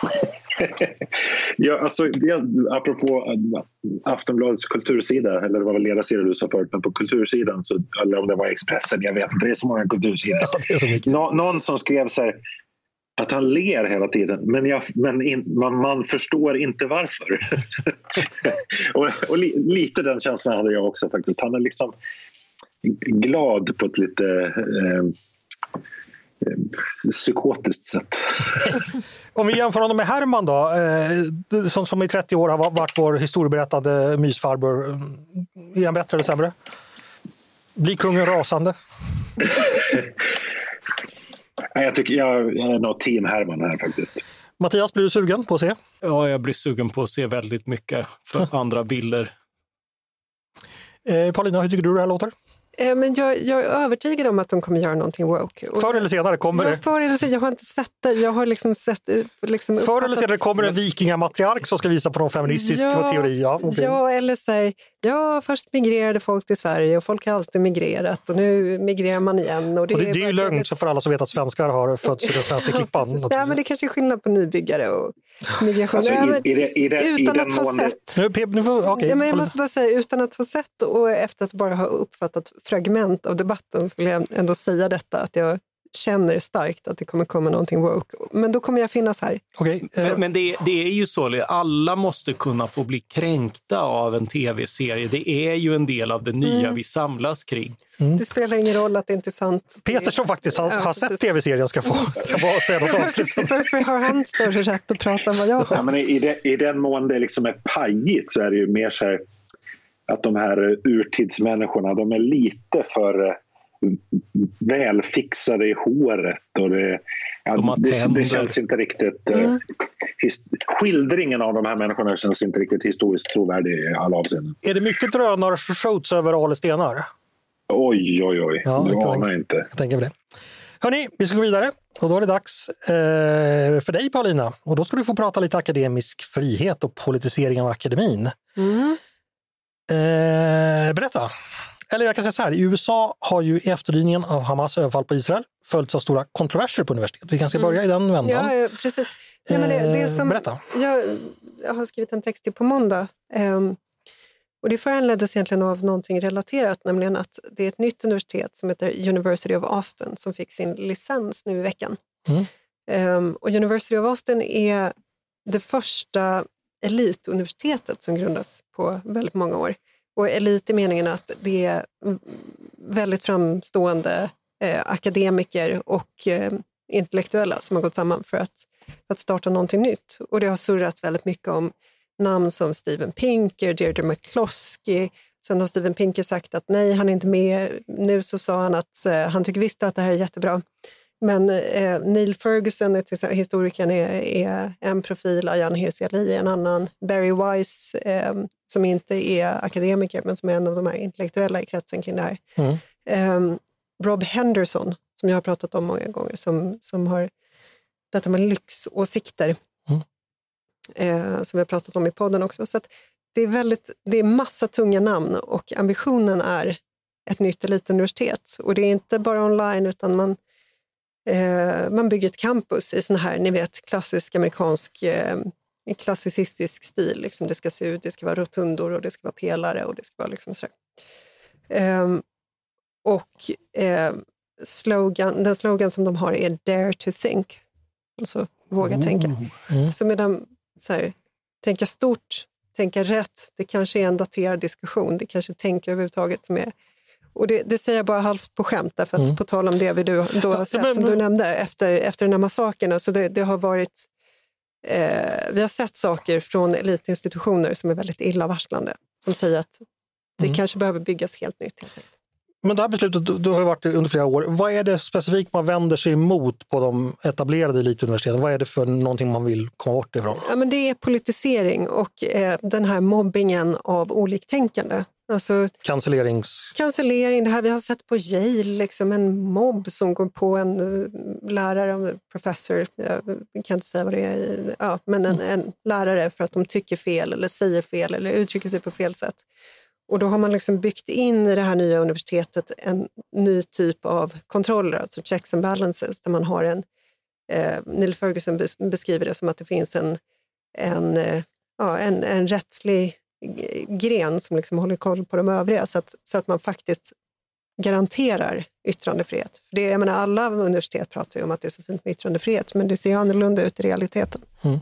Ja, alltså, jag, apropå eh, Aftonbladets kultursida, eller det var väl ledarsida du sa förut, men på kultursidan, så, eller om det var Expressen, jag vet inte, det är så många kultursidor. Ja, så. Nå, någon som skrev så här, att han ler hela tiden, men, jag, men in, man, man förstår inte varför. och och li, lite den känslan hade jag också faktiskt. Han är liksom glad på ett lite eh, psykotiskt sätt. Om vi jämför honom med Herman då, eh, som, som i 30 år har varit vår historieberättande mysfarbror. Är han bättre eller sämre? Blir kungen rasande? Nej, Jag, tycker, jag, jag är nog team Herman här faktiskt. Mattias, blir du sugen på att se? Ja, jag blir sugen på att se väldigt mycket för andra bilder. Eh, Paulina, hur tycker du det här låter? Eh, Men jag, jag är övertygad om att de kommer göra någonting woke. Förr eller senare kommer Ja, det. förr eller senare. Jag har inte sett det. Jag har liksom sett... eh, Liksom Förr eller senare kommer en vikingamatriark som ska visa på någon feministisk Ja, teori. Ja. Ja, eller så här, ja, först migrerade folk till Sverige och folk har alltid migrerat och nu migrerar man igen. Och det, och det, det är ju lögn så för alla som vet att svenskar har fötts i den svenska klippan. Nej, men det kanske är skillnad på nybyggare och migration. Alltså, Nej, men i, i, det- i, det- i utan att ha sett Nu, Pep, nu får, okej, Ja, men jag Paulina. måste bara säga, utan att ha sett och efter att bara ha uppfattat fragment av debatten så vill jag ändå säga detta, att jag känner starkt att det kommer komma någonting woke. Men då kommer jag finnas här. Okej, eh, Men, men det, det är ju så, alla måste kunna få bli kränkta av en tv-serie. Det är ju en del av det nya Mm. vi samlas kring. Det spelar ingen roll att det inte är sant. Peter som faktiskt har, Ja, har sett tv-serien ska få ska få säga något avslut. Varför har han större rätt att prata än vad jag Ja, har? men i, det, I den mån det liksom är pajigt så är det ju mer så här att de här urtidsmänniskorna de är lite för välfixade i håret. Och det, ja, det, det känns inte riktigt... eh, his, skildringen av de här människorna känns inte riktigt historiskt trovärdig i alla avseenden. Är det mycket drönarskjuts över Ale stenar? Oj, oj, oj. Ja, du anar inte. Jag tänker på det. Hörni, vi ska gå vidare och då är det dags eh, för dig Paulina. Och då ska du få prata lite akademisk frihet och politisering av akademin. Mm. Eh, berätta, eller jag kan säga så här, i USA har ju efterdyningen av Hamas överfall på Israel följts av stora kontroverser på universitet. Vi kanske börja i den vändan. Ja, precis. Nej, men det, det Eh, som, berätta. Jag, jag har skrivit en text till på måndag. ehm, och det föranleddes egentligen av någonting relaterat, nämligen att det är ett nytt universitet som heter University of Austin som fick sin licens nu i veckan. Mm. Ehm, och University of Austin är det första elituniversitetet som grundas på väldigt många år. Och elit i meningen att det är väldigt framstående eh, akademiker och eh, intellektuella som har gått samman för att, för att starta någonting nytt. Och det har surrat väldigt mycket om namn som Steven Pinker, Deirdre McCloskey. Sen har Steven Pinker sagt att nej, han är inte med. Nu så sa han att eh, han tycker visst att det här är jättebra. Men eh, Neil Ferguson, historikern, är, är en profil, Ayan Hirsi Ali är en annan. Barry Weiss, eh, som inte är akademiker men som är en av de här intellektuella i kretsen kring det här. Mm. Eh, Rob Henderson, som jag har pratat om många gånger, som, som har detta med lyxåsikter, Mm. eh, som vi har pratat om i podden också. Så det, är väldigt, det är massa tunga namn och ambitionen är ett nytt elituniversitet. Och det är inte bara online, utan man, eh, man bygger ett campus i sån här, ni vet, klassisk amerikansk eh, klassicistisk stil. Liksom det ska se ut, det ska vara rotundor och det ska vara pelare och det ska vara liksom sådär. Ehm, och eh, slogan, den slogan som de har är Dare to think. Alltså våga tänka. Mm. Så medan så här, tänka stort, tänka rätt, det kanske är en daterad diskussion. Det kanske är tänka överhuvudtaget som är... Och det, det säger jag bara halvt på skämt, därför att Mm. på tal om det vi du då har sett, men- som du nämnde, efter, efter den här massakern. Alltså det, det har varit... Eh, vi har sett saker från elitinstitutioner som är väldigt illavarslande, som säger att det Mm. kanske behöver byggas helt nytt. Helt enkelt. Men det här beslutet du, har varit under flera år. Vad är det specifikt man vänder sig emot på de etablerade elituniversiteten? Vad är det för någonting man vill komma bort ifrån? Ja, men det är politisering och eh, den här mobbingen av oliktänkande. Alltså Cancellerings... cancellering, det här vi har sett på Yale, liksom en mobb som går på en eh, lärare, en professor, jag kan inte säga vad det är, ja, men en, en lärare för att de tycker fel eller säger fel eller uttrycker sig på fel sätt. Och då har man liksom byggt in i det här nya universitetet en ny typ av kontroller, alltså checks and balances, där man har en, eh, Neil Ferguson bes- beskriver det som att det finns en, en, eh, ja, en, en rättslig gren som liksom håller koll på de övriga så att, så att man faktiskt garanterar yttrandefrihet. För det, jag menar, alla universitet pratar ju om att det är så fint med yttrandefrihet, men det ser annorlunda ut i realiteten. Mm.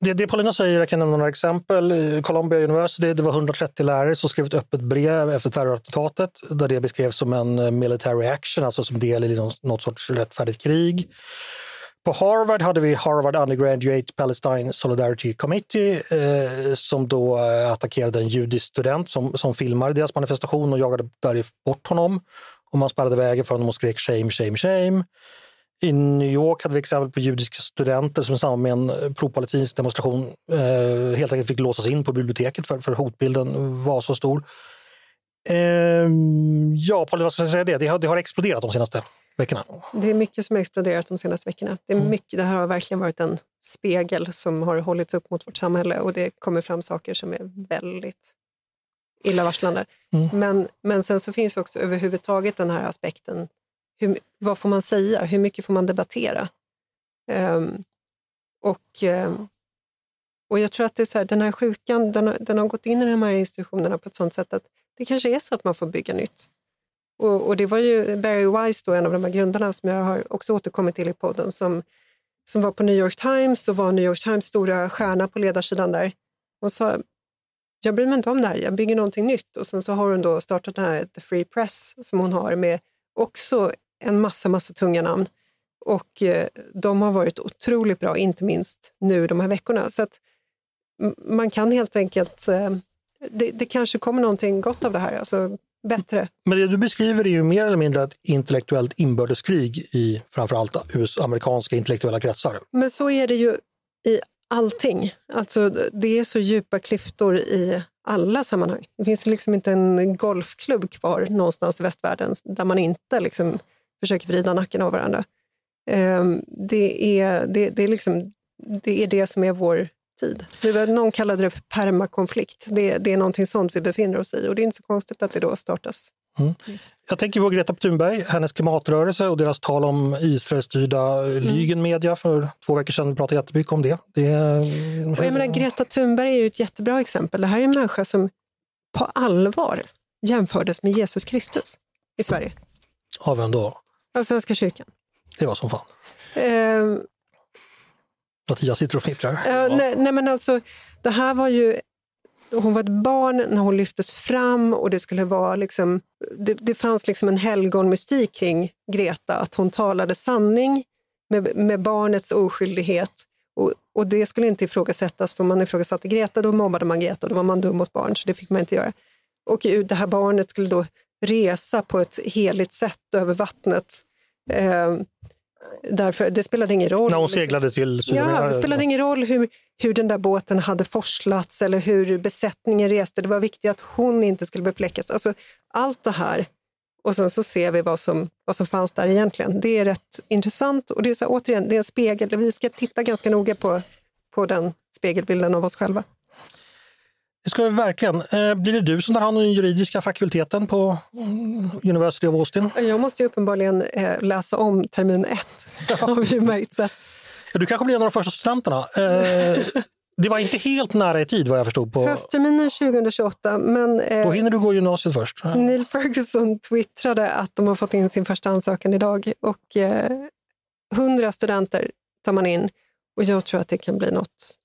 Det, det Paulina säger, jag kan nämna några exempel. I Columbia University, det var 130 lärare som skrev ett öppet brev efter terrorattentatet där det beskrevs som en military action, alltså som del i någon- något sorts rättfärdigt krig. På Harvard hade vi Harvard Undergraduate Palestine Solidarity Committee eh, som då eh, attackerade en judisk student som, som filmade deras manifestation och jagade där bort honom. Och man spärrade vägen för honom och skrek shame, shame, shame. I New York hade vi exempel på judiska studenter som i samband med en eh, pro-palestinsk demonstration eh, helt enkelt fick låsas in på biblioteket för, för hotbilden var så stor. Eh, ja, vad ska jag säga det? Det har, det har exploderat de senaste veckorna. Det är mycket som har exploderat de senaste veckorna. Det, är Mm. mycket, det här har verkligen varit en spegel som har hållits upp mot vårt samhälle och det kommer fram saker som är väldigt illavarslande. Mm. Men, men sen så finns också överhuvudtaget den här aspekten, hur, vad får man säga? Hur mycket får man debattera? Ehm, och, ehm, och jag tror att det är så här, den här sjukan den den har gått in i de här institutionerna på ett sånt sätt att det kanske är så att man får bygga nytt. Och, och det var ju Barry Weiss, då, en av de här grundarna som jag har också återkommit till i podden, som, som var på New York Times och var New York Times stora stjärna på ledarsidan där. Och sa, jag bryr mig inte om det här, jag bygger någonting nytt. Och sen så har hon då startat den här The Free Press som hon har med också en massa, massa tunga namn. Och eh, de har varit otroligt bra, inte minst nu de här veckorna. Så att man kan helt enkelt, eh, det, det kanske kommer någonting gott av det här, alltså bättre. Men det du beskriver är ju mer eller mindre ett intellektuellt inbördeskrig i framförallt amerikanska intellektuella kretsar. Men så är det ju i allting. Alltså, det är så djupa klyftor i alla sammanhang. Det finns liksom inte en golfklubb kvar någonstans i västvärlden där man inte liksom försöker vrida nacken av varandra. Ehm, Det är det, det, är liksom, det är det som är vår tid. Var, någon kallade det för permakonflikt. Det, det är någonting sånt vi befinner oss i och det är inte så konstigt att det då startas. Mm. Jag tänker på Greta Thunberg, hennes klimatrörelse och deras tal om Israelstyrda mm. Lygen Media för två veckor sedan. Vi pratade jättemycket om det. det och jag menar, Greta Thunberg är ju ett jättebra exempel. Det här är en människa som på allvar jämfördes med Jesus Kristus i Sverige. Av vem då? Av Svenska kyrkan. Det var som fan. Uh, Mattias sitter och fnittrar. Uh, ja. nej, nej, men alltså, det här var ju hon var ett barn när hon lyftes fram och det skulle vara liksom, det, det fanns liksom en helgonmystik kring Greta, att hon talade sanning med, med barnets oskyldighet. Och, och, det skulle inte ifrågasättas, för om man ifrågasatte Greta då mobbade man Greta och då var man dum mot barn, så det fick man inte göra. Och det här barnet skulle då resa på ett heligt sätt över vattnet. Eh, därför, det spelade ingen roll. När hon seglade till Sydamerika? Ja, det spelade ingen roll hur, hur den där båten hade forslats eller hur besättningen reste. Det var viktigt att hon inte skulle befläckas. Alltså, allt det här. Och sen så ser vi vad som, vad som fanns där egentligen. Det är rätt intressant och det är så, återigen, det är en spegel. Vi ska titta ganska noga på, på den spegelbilden av oss själva. Det ska vi verkligen. Eh, blir det du som tar hand om den juridiska fakulteten på mm, University of Austin? Jag måste ju uppenbarligen eh, läsa om termin ett, har vi märkt. Så Du kanske blir en av de första studenterna. Eh, det var inte helt nära i tid vad jag förstod. På... Höstterminen 2028. Men, Då hinner du gå gymnasiet först. Neil Ferguson twittrade att de har fått in sin första ansökan idag och eh, 100 studenter tar man in och jag tror att det kan bli något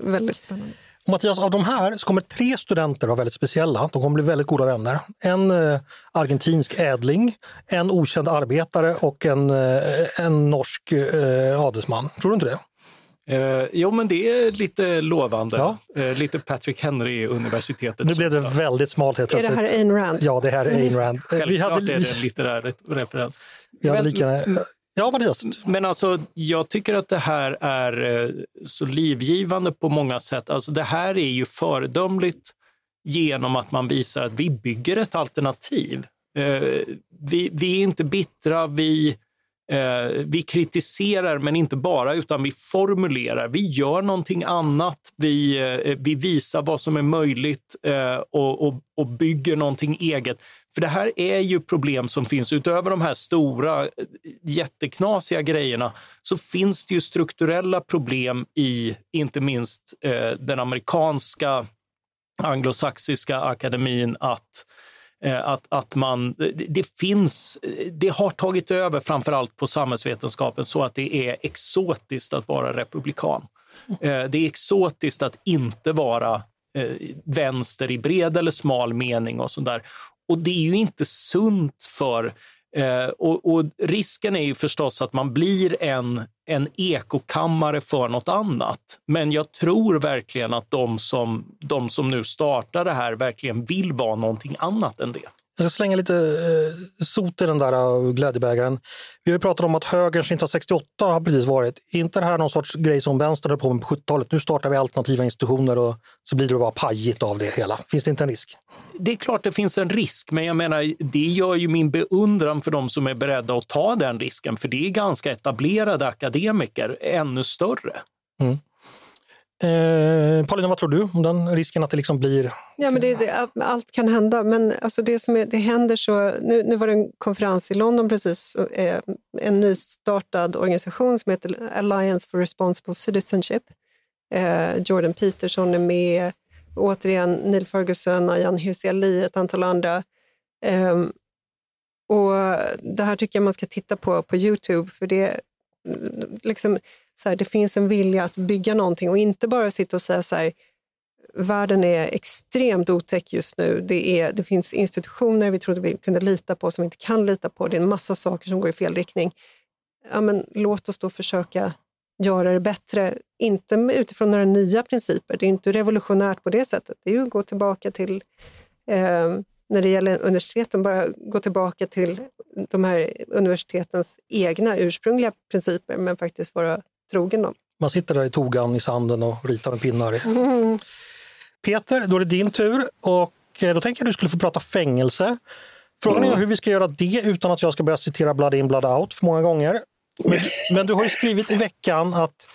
väldigt spännande. Och Mattias, av de här så kommer tre studenter vara väldigt speciella. De kommer bli väldigt goda vänner. En eh, argentinsk ädling, en okänd arbetare och en, eh, en norsk eh, adelsman. Tror du inte det? Eh, jo, men det är lite lovande. Ja. Eh, lite Patrick Henry-universitetet. Nu blev det väldigt smalt helt plötsligt. Är det här Ayn Rand? Ja, det här är Ayn Rand. Självklart vi hade... är det en litterär referens. Vi hade lika... Ja, Mattias. Men alltså, jag tycker att det här är eh, så livgivande på många sätt. Alltså, det här är ju föredömligt genom att man visar att vi bygger ett alternativ. Eh, vi, vi är inte bittra, vi, eh, vi kritiserar, men inte bara, utan vi formulerar. Vi gör någonting annat, vi, vi visar vad som är möjligt och, och, och bygger någonting eget. För det här är ju problem som finns. Utöver de här stora, eh, jätteknasiga grejerna så finns det ju strukturella problem i inte minst eh, den amerikanska anglosaxiska akademin att eh, att, att man, det finns, det har tagit över framför allt på samhällsvetenskapen så att det är exotiskt att vara republikan. Eh, det är exotiskt att inte vara vänster i bred eller smal mening och sådär. Och det är ju inte sunt för Eh, och, och, risken är ju förstås att man blir en, en ekokammare för något annat. Men jag tror verkligen att de som, de som nu startar det här verkligen vill vara någonting annat än det. Jag ska slänga lite eh, sot i den där uh, glädjebägaren. Vi har ju pratat om att högerns 1968 har precis varit. inte det här någon sorts grej som vänstern höll på med på 70-talet? Nu startar vi alternativa institutioner och så blir det bara pajigt av det hela. Finns det inte en risk? Det är klart det finns en risk, men jag menar, det gör ju min beundran för de som är beredda att ta den risken, för det är ganska etablerade akademiker, ännu större. Mm. Eh, Paulina, vad tror du om den risken att det liksom blir... Ja, men det, det, allt kan hända, men alltså det, som är, det händer så... Nu, nu var det en konferens i London precis, eh, en nystartad organisation som heter Alliance for Responsible Citizenship. Eh, Jordan Peterson är med, återigen Neil Ferguson, Ayan Hirsi Ali, ett antal andra. Eh, och det här tycker jag man ska titta på på Youtube, för det liksom, så här, det finns en vilja att bygga någonting och inte bara sitta och säga så här, världen är extremt otäck just nu. Det, är, det finns institutioner vi trodde vi kunde lita på som vi inte kan lita på. Det är en massa saker som går i fel riktning. Ja, men låt oss då försöka göra det bättre, inte utifrån några nya principer. Det är inte revolutionärt på det sättet. Det är ju att gå tillbaka till, eh, när det gäller universiteten, bara gå tillbaka till de här universitetens egna ursprungliga principer, men faktiskt vara trogen dem. Man sitter där i togan i sanden och ritar med pinnar. Mm. Peter, då är det din tur och eh, då tänker jag att du skulle få prata fängelse. Frågan är hur vi ska göra det utan att jag ska börja citera Blood in, blood out för många gånger. Men, men du har ju skrivit i veckan att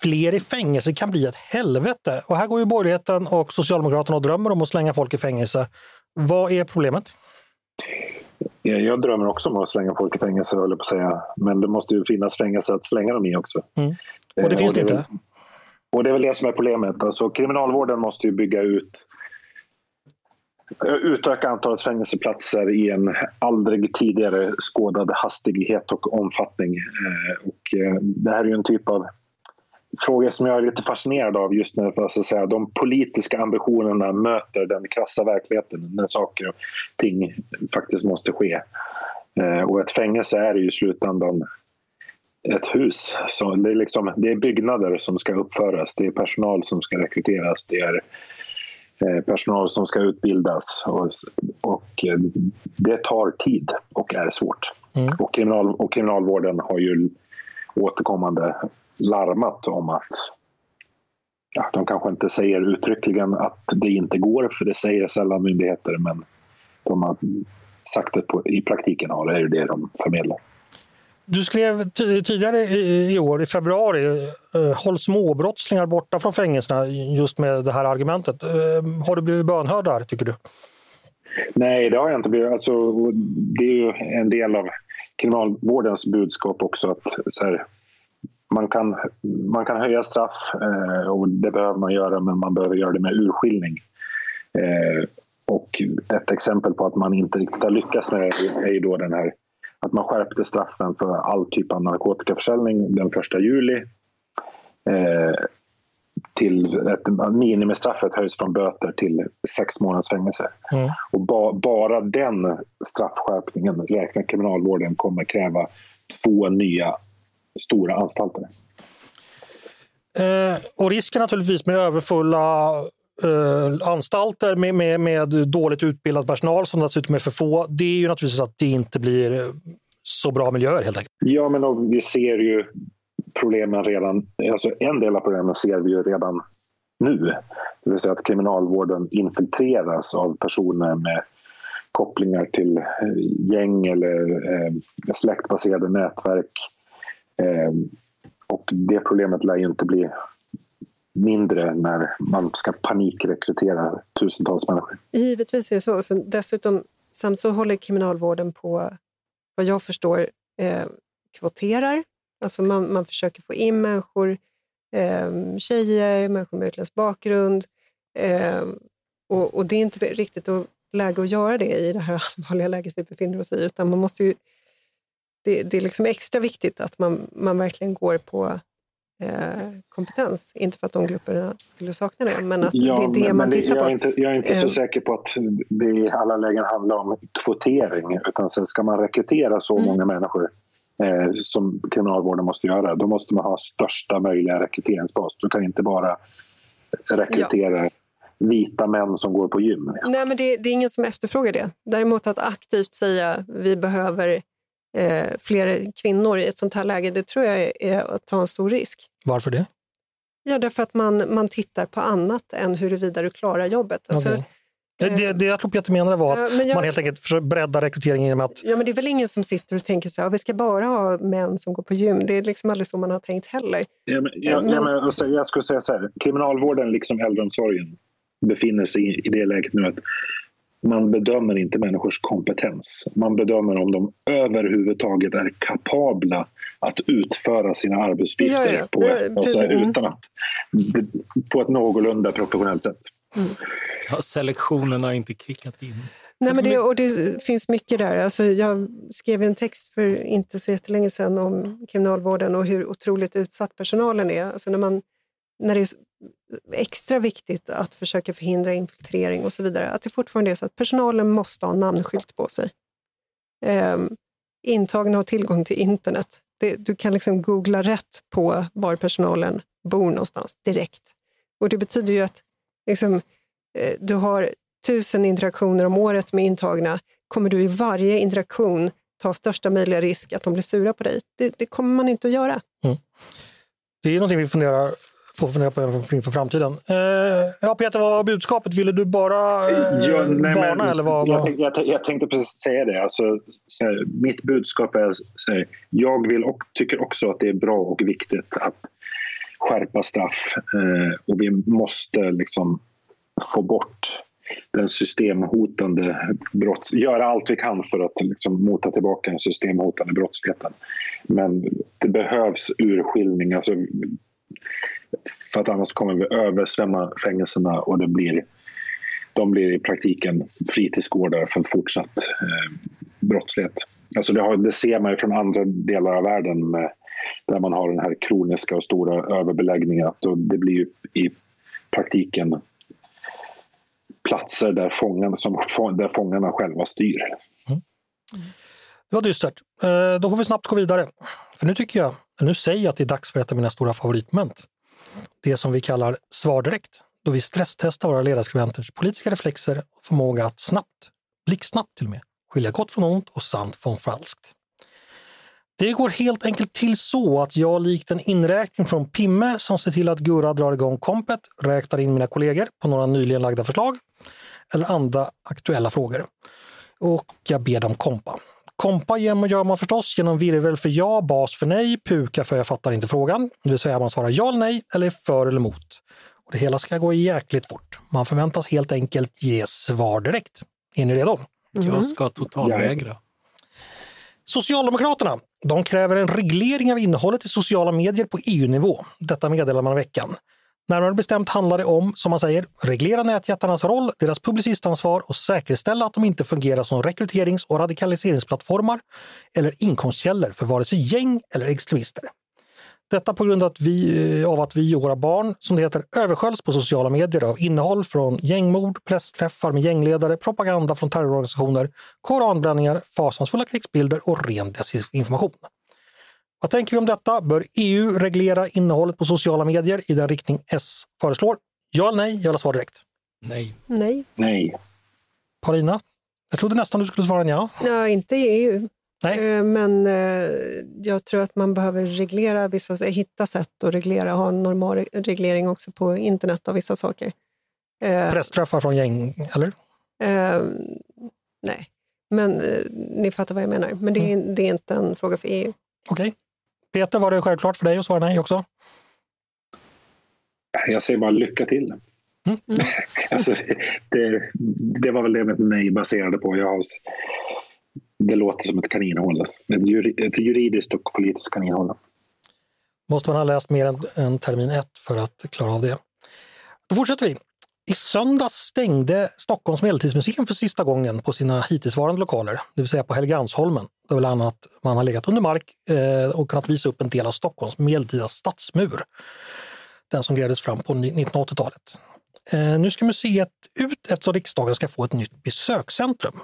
fler i fängelse kan bli ett helvete. Och här går ju borgerligheten och Socialdemokraterna och drömmer om att slänga folk i fängelse. Vad är problemet? Jag drömmer också om att slänga folk i fängelse, höll på att säga. Men det måste ju finnas fängelse att slänga dem i också. Mm. Och det finns det inte? Och det är väl det som är problemet. Alltså, kriminalvården måste ju bygga ut utöka antalet fängelseplatser i en aldrig tidigare skådad hastighet och omfattning. Eh, och eh, det här är ju en typ av fråga som jag är lite fascinerad av just när för att säga, de politiska ambitionerna möter den krassa verkligheten när saker och ting faktiskt måste ske. Eh, och ett fängelse är ju i slutändan ett hus. Så det, är liksom, det är byggnader som ska uppföras, det är personal som ska rekryteras, det är Eh, personal som ska utbildas och, och eh, det tar tid och är svårt. Mm. Och, kriminal, och kriminalvården har ju återkommande larmat om att ja, de kanske inte säger uttryckligen att det inte går, för det säger sällan myndigheter, men de har sagt det på, i praktiken har det är det de förmedlar. Du skrev tidigare i, år, i februari, eh, håll småbrottslingar borta från fängelserna just med det här argumentet. Eh, har du blivit bönhörd där, tycker du? Nej, det har jag inte blivit. Alltså, det är ju en del av kriminalvårdens budskap också att här, man, kan, man kan höja straff eh, och det behöver man göra men man behöver göra det med urskiljning. Eh, och ett exempel på att man inte riktigt har lyckats med är ju då den här att man skärpte straffen för all typ av narkotikaförsäljning den 1 juli. Eh, till ett, minimistraffet höjs från böter till sex månaders fängelse. Mm. Och ba, bara den straffskärpningen räknar kriminalvården kommer kräva två nya stora anstalter. Eh, och risken naturligtvis med överfulla eh, anstalter med, med, med dåligt utbildad personal som dessutom är för få, det är ju naturligtvis att det inte blir så bra miljöer helt enkelt. Ja, men vi ser ju problemen redan, alltså en del av problemen ser vi ju redan nu. Det vill säga att kriminalvården infiltreras av personer med kopplingar till eh, gäng eller eh, släktbaserade nätverk. Eh, och det problemet lär ju inte bli mindre när man ska panikrekrytera tusentals människor. Givetvis är det så. så dessutom så håller kriminalvården på, vad jag förstår, eh, kvoterar. Alltså man, man försöker få in människor, eh, tjejer, människor med utländsk bakgrund. Eh, och, och, det är inte riktigt läge att göra det i det här allvarliga läget vi befinner oss i, utan man måste ju, det, det är liksom extra viktigt att man, man verkligen går på Eh, kompetens. Inte för att de grupperna skulle sakna det, men att ja, det är det man tittar jag på. Är inte, jag är inte så eh. säker på att det i alla lägen handlar om kvotering. Utan sen ska man rekrytera så mm. många människor eh, som kriminalvården måste göra, då måste man ha största möjliga rekryteringsbas. Du kan inte bara rekrytera ja. vita män som går på gym. Nej, men det, det, är ingen som efterfrågar det. Däremot att aktivt säga vi behöver eh, fler kvinnor i ett sånt här läge, det tror jag är att ta en stor risk. Varför det? Ja, därför att man, man tittar på annat än huruvida du klarar jobbet. Alltså, okay. Det, det, det jag tror Peter menade var att ja, jag, man helt enkelt försöker bredda rekryteringen genom att... Ja, men det är väl ingen som sitter och tänker så här, vi ska bara ha män som går på gym. Det är liksom aldrig så man har tänkt heller. Ja, men, ja, men, men alltså, jag skulle säga så här, kriminalvården liksom äldreomsorgen befinner sig i, i det läget nu att man bedömer inte människors kompetens. Man bedömer om de överhuvudtaget är kapabla att utföra sina arbetsuppgifter ja, ja. På, ett, alltså, utan att, på ett någorlunda professionellt sätt. Mm. Ja, selektionen har inte kickat in. Nej, men det, och det finns mycket där. Alltså, jag skrev en text för inte så jättelänge sedan om kriminalvården och hur otroligt utsatt personalen är. Alltså när, man, när det är extra viktigt att försöka förhindra infiltrering och så vidare, att det fortfarande är så att personalen måste ha namnskylt på sig. Um, intagna har tillgång till internet. Det, du kan liksom googla rätt på var personalen bor någonstans direkt. Och Det betyder ju att liksom, eh, du har tusen interaktioner om året med intagna. Kommer du i varje interaktion ta största möjliga risk att de blir sura på dig? Det, det kommer man inte att göra. Mm. Det är någonting vi funderar får fundera på inför framtiden. Eh, ja, Peter, vad var budskapet? Ville du bara eh, ja, nej, varna? Men, eller vad, jag, tänkte, jag, jag, tänkte precis säga det. Alltså, här, mitt budskap är att jag vill och, tycker också att det är bra och viktigt att skärpa straff eh, och vi måste liksom få bort den systemhotande brotts... Göra allt vi kan för att liksom mota tillbaka den systemhotande brottsligheten. Men det behövs urskiljning. Alltså, för att annars kommer vi översvämma fängelserna och det blir, de blir i praktiken fritidsgårdar för fortsatt eh, brottslighet. Alltså det, har, det, ser man ju från andra delar av världen med, där man har den här kroniska och stora överbeläggningen. Att det blir ju i praktiken platser där fångarna, som, där fångarna själva styr. Mm. Det var dystert. Eh, då får vi snabbt gå vidare. För nu tycker jag, nu säger jag att det är dags för ett av mina stora favoritmoment. Det som vi kallar svardirekt, då vi stresstestar våra ledarskribenters politiska reflexer och förmåga att snabbt, blixtsnabbt till och med, skilja gott från ont och sant från falskt. Det går helt enkelt till så att jag likt en inräkning från Pimme som ser till att Gurra drar igång kompet räknar in mina kollegor på några nyligen lagda förslag eller andra aktuella frågor. Och jag ber dem kompa. Kompa gör man förstås genom virvel för ja, bas för nej, puka för jag fattar inte frågan. Det vill säga man svarar ja eller nej eller för eller emot. Och det hela ska gå jäkligt fort. Man förväntas helt enkelt ge svar direkt. Är ni redo? Mm. Jag ska totalvägra. Socialdemokraterna de kräver en reglering av innehållet i sociala medier på EU-nivå. Detta meddelar man i veckan. Närmare bestämt handlar det om, som man säger, reglera nätjättarnas roll, deras publicistansvar och säkerställa att de inte fungerar som rekryterings och radikaliseringsplattformar eller inkomstkällor för vare sig gäng eller extremister. Detta på grund av att, vi, eh, av att vi och våra barn, som det heter, översköljs på sociala medier av innehåll från gängmord, pressträffar med gängledare, propaganda från terrororganisationer, koranbränningar, fasansfulla krigsbilder och ren desinformation. Vad tänker vi om detta? Bör EU reglera innehållet på sociala medier i den riktning S föreslår? Ja eller nej? Jag vill ha svar direkt. Nej. Nej. Nej. Paulina? Jag trodde nästan du skulle svara ja. Ja, inte i EU. Nej. Eh, men eh, jag tror att man behöver reglera vissa, hitta sätt att reglera, ha en normal reglering också på internet av vissa saker. Eh, Pressträffar från gäng, eller? Eh, nej, men eh, ni fattar vad jag menar. Men det, mm. det är inte en fråga för EU. Okej. Okay. Peter, var det självklart för dig att svara nej också? Jag säger bara lycka till. Mm. alltså, det, det, var väl det mitt nej baserade på. Jag har, det låter som ett kaninhål. Ett juridiskt och politiskt kaninhål. Måste man ha läst mer än, än termin ett för att klara av det. Då fortsätter vi. I söndags stängde Stockholms medeltidsmuseum för sista gången på sina hittillsvarande lokaler, det vill säga på Helgeandsholmen. Det vill annat man har legat under mark eh, och kunnat visa upp en del av Stockholms medeltida stadsmur. Den som grävdes fram på 1980-talet. Eh, nu ska museet ut eftersom riksdagen ska få ett nytt besökscentrum.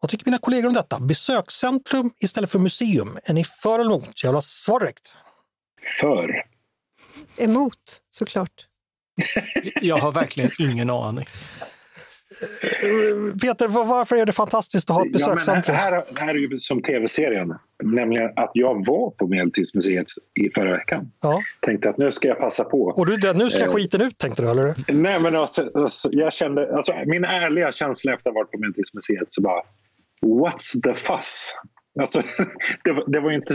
Vad tycker mina kollegor om detta? Besökscentrum istället för museum. Är ni för eller emot? Jag vill ha svar direkt. För. Emot, såklart. Jag har verkligen ingen aning. Peter, varför är det fantastiskt att ha ett besökscentrum? Ja, här, här är ju som tv-serien, nämligen att jag var på Medeltidsmuseet i förra veckan. Ja. Tänkte att nu ska jag passa på. Och du, nu ska eh, skiten ut tänkte du, eller? Nej, men alltså, alltså, jag kände, alltså, min ärliga känsla efter att ha varit på Medeltidsmuseet så bara, what's the fuss? Alltså, det, det var inte...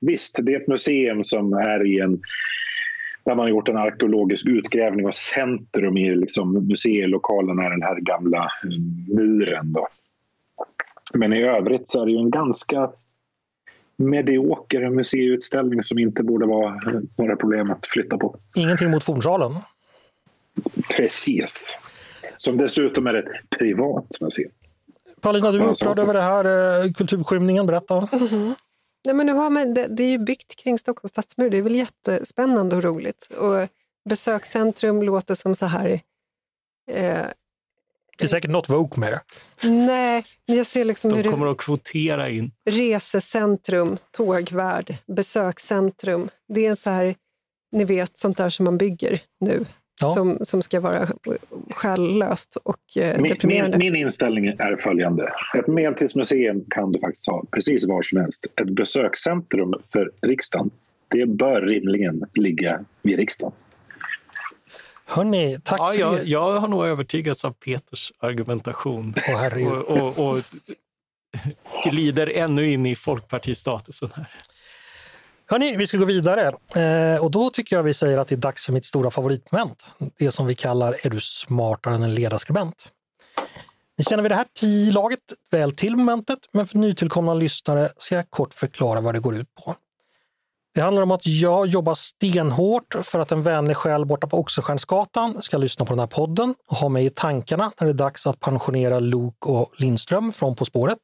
Visst, det är ett museum som är i en där man har gjort en arkeologisk utgrävning och centrum i liksom museilokalen är den här gamla eh, muren. Då. Men i övrigt så är det ju en ganska medioker museiutställning som inte borde vara några problem att flytta på. Ingenting mot fornsalen? Precis. Som dessutom är ett privat museum. Paulina, du är upprörd över det här eh, kulturskymningen. Berätta. Mm -hmm. Nej, men nu har man, det, det är ju byggt kring Stockholms stadsmur. Det är väl jättespännande och roligt. Och besökscentrum låter som så här... Eh, det är säkert något Vogue med det. Nej, men jag ser liksom De hur kommer det, att kvotera in. Resecentrum, tågvärd, besökscentrum. Det är så här, ni vet, sånt där som man bygger nu ja. som, som ska vara själlöst och eh, min, deprimerande. Min, min, inställning är följande. Ett medeltidsmuseum kan du faktiskt ha precis var som helst. Ett besökscentrum för riksdagen, det bör rimligen ligga vid riksdagen. Hörni, tack ja, för jag. Jag har nog övertygats av Peters argumentation. Oh, och, och, och glider ännu in i folkpartistatusen här. Hörni, vi ska gå vidare. Eh, och då tycker jag vi säger att det är dags för mitt stora favoritmoment. Det som vi kallar Är du smartare än en ledarskribent? Ni känner vid det här laget väl till momentet, men för nytillkomna lyssnare ska jag kort förklara vad det går ut på. Det handlar om att jag jobbar stenhårt för att en vänlig själ borta på Oxenstiernsgatan ska lyssna på den här podden och ha mig i tankarna när det är dags att pensionera Luke och Lindström från På spåret.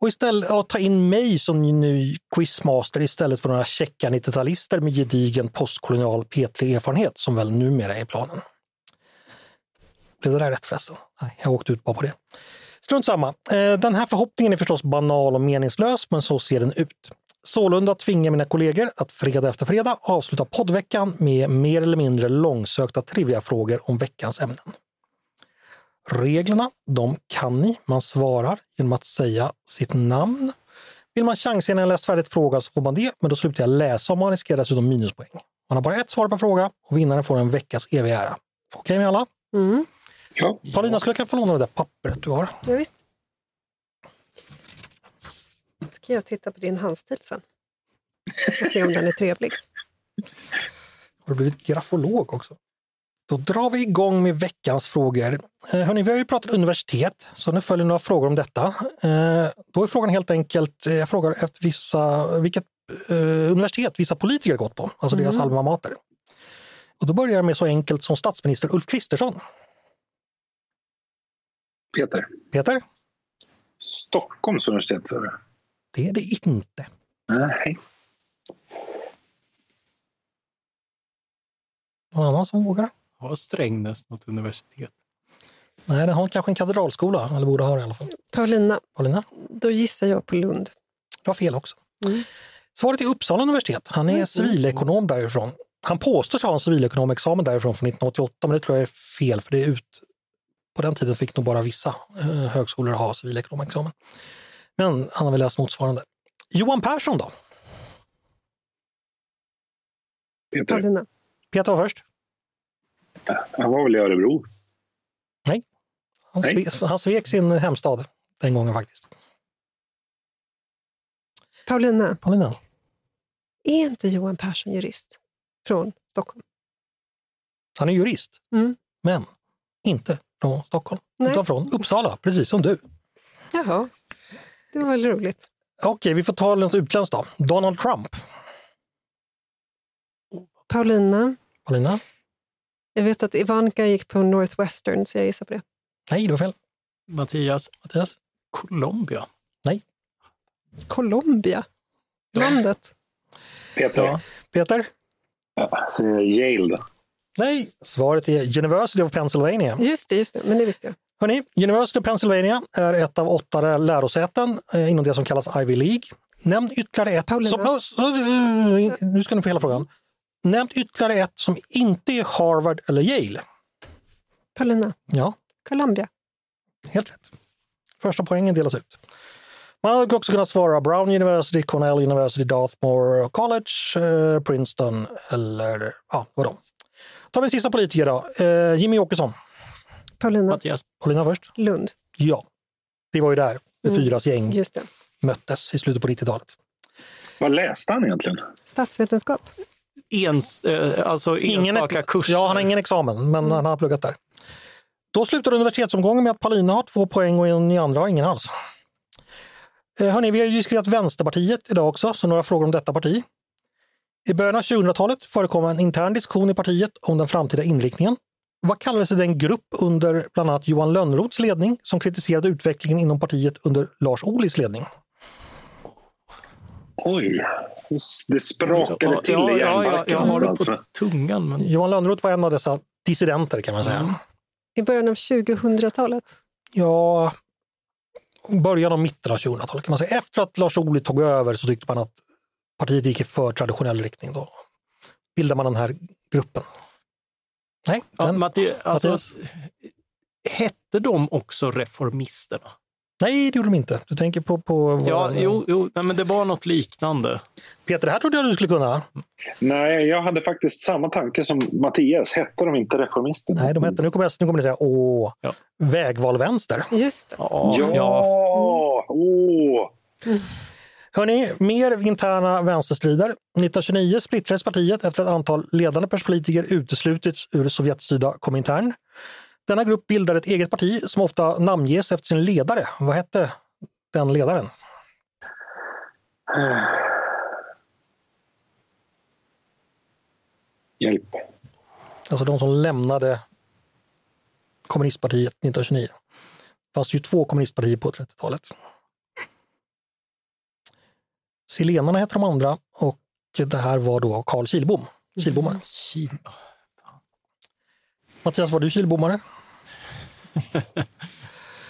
Och istället att ta in mig som ny quizmaster istället för några käcka 90-talister med gedigen postkolonial petlig erfarenhet som väl numera är planen. Blev det där rätt förresten? Nej, jag åkte ut bara på det. Strunt samma. Eh, den här förhoppningen är förstås banal och meningslös, men så ser den ut. Sålunda tvingar mina kollegor att fredag efter fredag avsluta poddveckan med mer eller mindre långsökta triviafrågor om veckans ämnen. Reglerna, de kan ni. Man svarar genom att säga sitt namn. Vill man chansa innan jag läst färdigt frågan så får man det, men då slutar jag läsa och man riskerar dessutom minuspoäng. Man har bara ett svar per fråga och vinnaren får en veckas evig ära. Okej okay med alla? Mm. Ja. Paulina, skulle jag kunna få låna det där pappret du har? Ja, visst. Ska jag titta på din handstil sen? Och se om den är trevlig. Har du blivit grafolog också? Då drar vi igång med veckans frågor. Eh, hörni, vi har ju pratat universitet, så nu följer några frågor om detta. Eh, då är frågan helt enkelt, eh, jag frågar efter vissa, vilket universitet vissa politiker gått på, alltså mm. deras alma mater. Och då börjar jag med så enkelt som statsminister Ulf Kristersson. Peter. Peter? Stockholms universitet, sa du? Det är det inte. Nej. Någon annan som vågar? Har Strängnäs något universitet? Nej, den har kanske en katedralskola, eller borde ha det i alla fall. Paulina, Paulina? då gissar jag på Lund. Du har fel också. Mm. Svaret är Uppsala universitet. Han är Mm. civilekonom därifrån. Han påstås ha en civilekonomexamen därifrån från 1988, men det tror jag är fel, för det är ut... På den tiden fick nog bara vissa eh, högskolor ha civilekonomexamen. Men han har väl läst motsvarande. Johan Persson då? Peter. Paulina, Peter var först. Han var väl i Örebro? Han, Nej. sve, han svek sin hemstad den gången faktiskt. Paulina, Paulina? är inte Johan Persson jurist från Stockholm? Han är jurist, Mm. men inte från Stockholm, Nej. utan från Uppsala, precis som du. Jaha, det var väl roligt. Okej, vi får ta något utländskt då. Donald Trump. Paulina, Paulina? Jag vet att Ivanka gick på Northwestern, så jag gissar på det. Nej, du har fel. Mattias, Mattias? Colombia? Colombia, landet. Peter? Ja. Peter? Ja, så Yale då. Nej, svaret är University of Pennsylvania. Just det, just det, men det visste jag. Hörrni, University of Pennsylvania är ett av åtta lärosäten eh, inom det som kallas Ivy League. Nämn ytterligare ett. Paulina. Så, eh, nu ska ni få hela frågan. Nämn ytterligare ett som inte är Harvard eller Yale. Paulina, Ja, Colombia. helt rätt. Första poängen delas ut. Man hade också kunnat svara Brown University, Cornell University, Dartmouth College, eh, Princeton eller ja, vadå. Tar vi sista politiker då. Eh, Jimmy Åkesson. Paulina, Mattias, Paulina först. Lund. Ja, det var ju där det Mm. fyras gäng Just det. möttes i slutet på 90-talet. Vad läste han egentligen? Statsvetenskap. Ens, eh, alltså Ingen enstaka kurser. Ja, han har ingen examen, men Mm. han har pluggat där. Då slutar universitetsomgången med att Paulina har två poäng och ni andra har ingen alls. Eh, hörni, vi har ju diskuterat Vänsterpartiet idag också, så några frågor om detta parti. I början av 2000-talet förekom en intern diskussion i partiet om den framtida inriktningen. Vad kallades den grupp under bland annat Johan Lönnroths ledning som kritiserade utvecklingen inom partiet under Lars Ohlys ledning? Oj, det sprakade ja, till ja, i ja, ja, jag har det på tungan. Men... Johan Lönnroth var en av dessa dissidenter kan man säga. Mm. I början av 2000-talet. Ja, början av mitten av 2000-talet kan man säga. Efter att Lars Ohly tog över så tyckte man att partiet gick i för traditionell riktning. Då bildade man den här gruppen. Nej, Ja, Matti, alltså, Mattias? hette de också Reformisterna? Nej, det gjorde de inte. Du tänker på... på Ja, våra- jo, jo nej, men det var något liknande. Peter, det här trodde jag du skulle kunna. Nej, jag hade faktiskt samma tanke som Mattias. Hette de inte Reformisterna? Nej, de hette, nu kommer, jag, nu kommer ni säga åh, Ja. vägvalvänster. Just det. Ja, Ja! ja. Åh! Hörni, mer interna vänsterstrider. 1929 splittrades partiet efter att ett antal ledande politiker uteslutits ur Sovjetstyrda Komintern. Denna grupp bildade ett eget parti som ofta namnges efter sin ledare. Vad hette den ledaren? Hjälp. Alltså de som lämnade kommunistpartiet 1929. Det fanns ju två kommunistpartier på 30-talet. Silenarna hette de andra och det här var då Carl Kilbom. Kilbommare. Kina. Mattias, var du Kilbommare?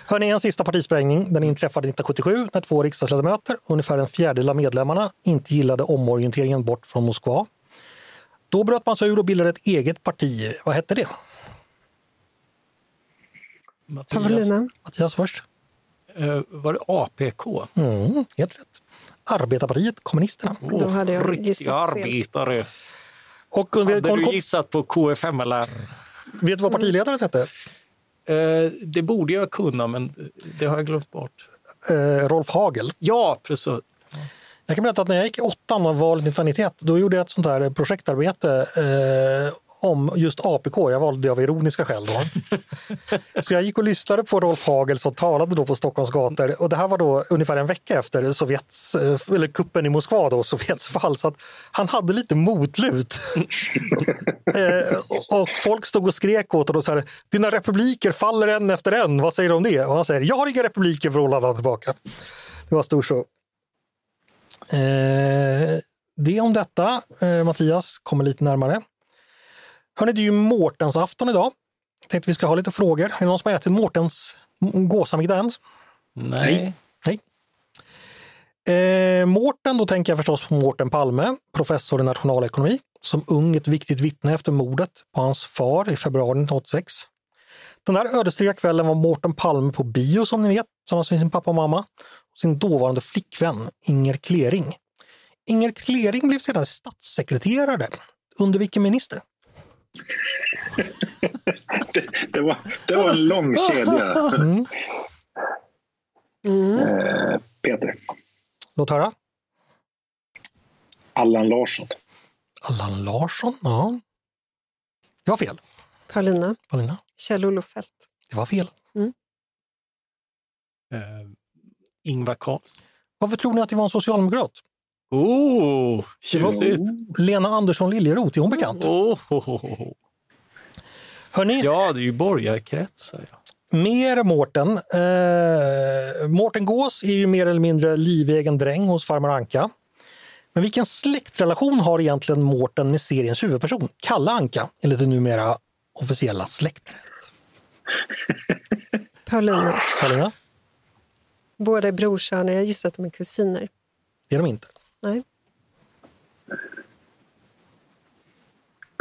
Hörni, en sista partisprängning. Den inträffade 1977 när två riksdagsledamöter, ungefär en fjärdedel av medlemmarna, inte gillade omorienteringen bort från Moskva. Då bröt man sig ur och bildade ett eget parti. Vad hette det? Mattias, Paulina? Mattias först. eh, var det APK? Mm, helt rätt. Arbetarpartiet Kommunisterna. Då hade jag riktiga gissat fel. arbetare. Och vet, Hade kom, du gissat på KFM eller? Vet du vad partiledaren hette? Eh, det borde jag kunna, men det har jag glömt bort. Eh, Rolf Hagel. Ja, precis. Jag kan berätta att när jag gick i åttan av valet 1991, då gjorde jag ett sånt här projektarbete eh, om just APK. Jag valde det av ironiska skäl då. Så jag gick och lyssnade på Rolf Hagel som talade då på Stockholms gator och det här var då ungefär en vecka efter Sovjets, eh, eller kuppen i Moskva då, Sovjets fall. Så att han hade lite motlut. eh, och, folk stod och skrek åt honom och så här, dina republiker faller en efter en, vad säger du om det? Och han säger, jag har inga republiker, vrålade han tillbaka. Det var stor show. Eh, det om detta. Eh, Mattias kommer lite närmare. Hörni, det är ju Mårtens afton idag. Jag tänkte vi ska ha lite frågor. Är det någon som har ätit Mårtens gåsamiddag än? Nej. Eh, Mårten, då tänker jag förstås på Mårten Palme, professor i nationalekonomi, som ung ett viktigt vittne efter mordet på hans far i februari 1986. Den här ödesdigra kvällen var Mårten Palme på bio som ni vet, tillsammans med sin pappa och mamma och sin dåvarande flickvän Inger Klering. Inger Klering blev sedan statssekreterare. Under vilken minister? Det, det, var, det var en lång kedja. Mm. Mm. Eh, Peter. Låt höra. Allan Larsson. Allan Larsson? Ja. Det var fel. Paulina? Paulina? Kjell-Olof Feldt? Det var fel. Eh, Ingvar Carlsson. Varför tror ni att det var en socialdemokrat? Oh, tjusigt! Lena Andersson Liljeroth, är hon bekant? Oh, oh, oh, oh. Hörni, Ja, det är ju borgarkretsar. Ja. mer Mårten. Eh, Mårten Gås är ju mer eller mindre livegen dräng hos farmor Anka. Men vilken släktrelation har egentligen Mårten med seriens huvudperson, Kalle Anka, enligt det numera officiella släktträdet? Paulina? Paulina? Båda är brorsöner. Jag gissar att de är kusiner. Det är de inte. Nej.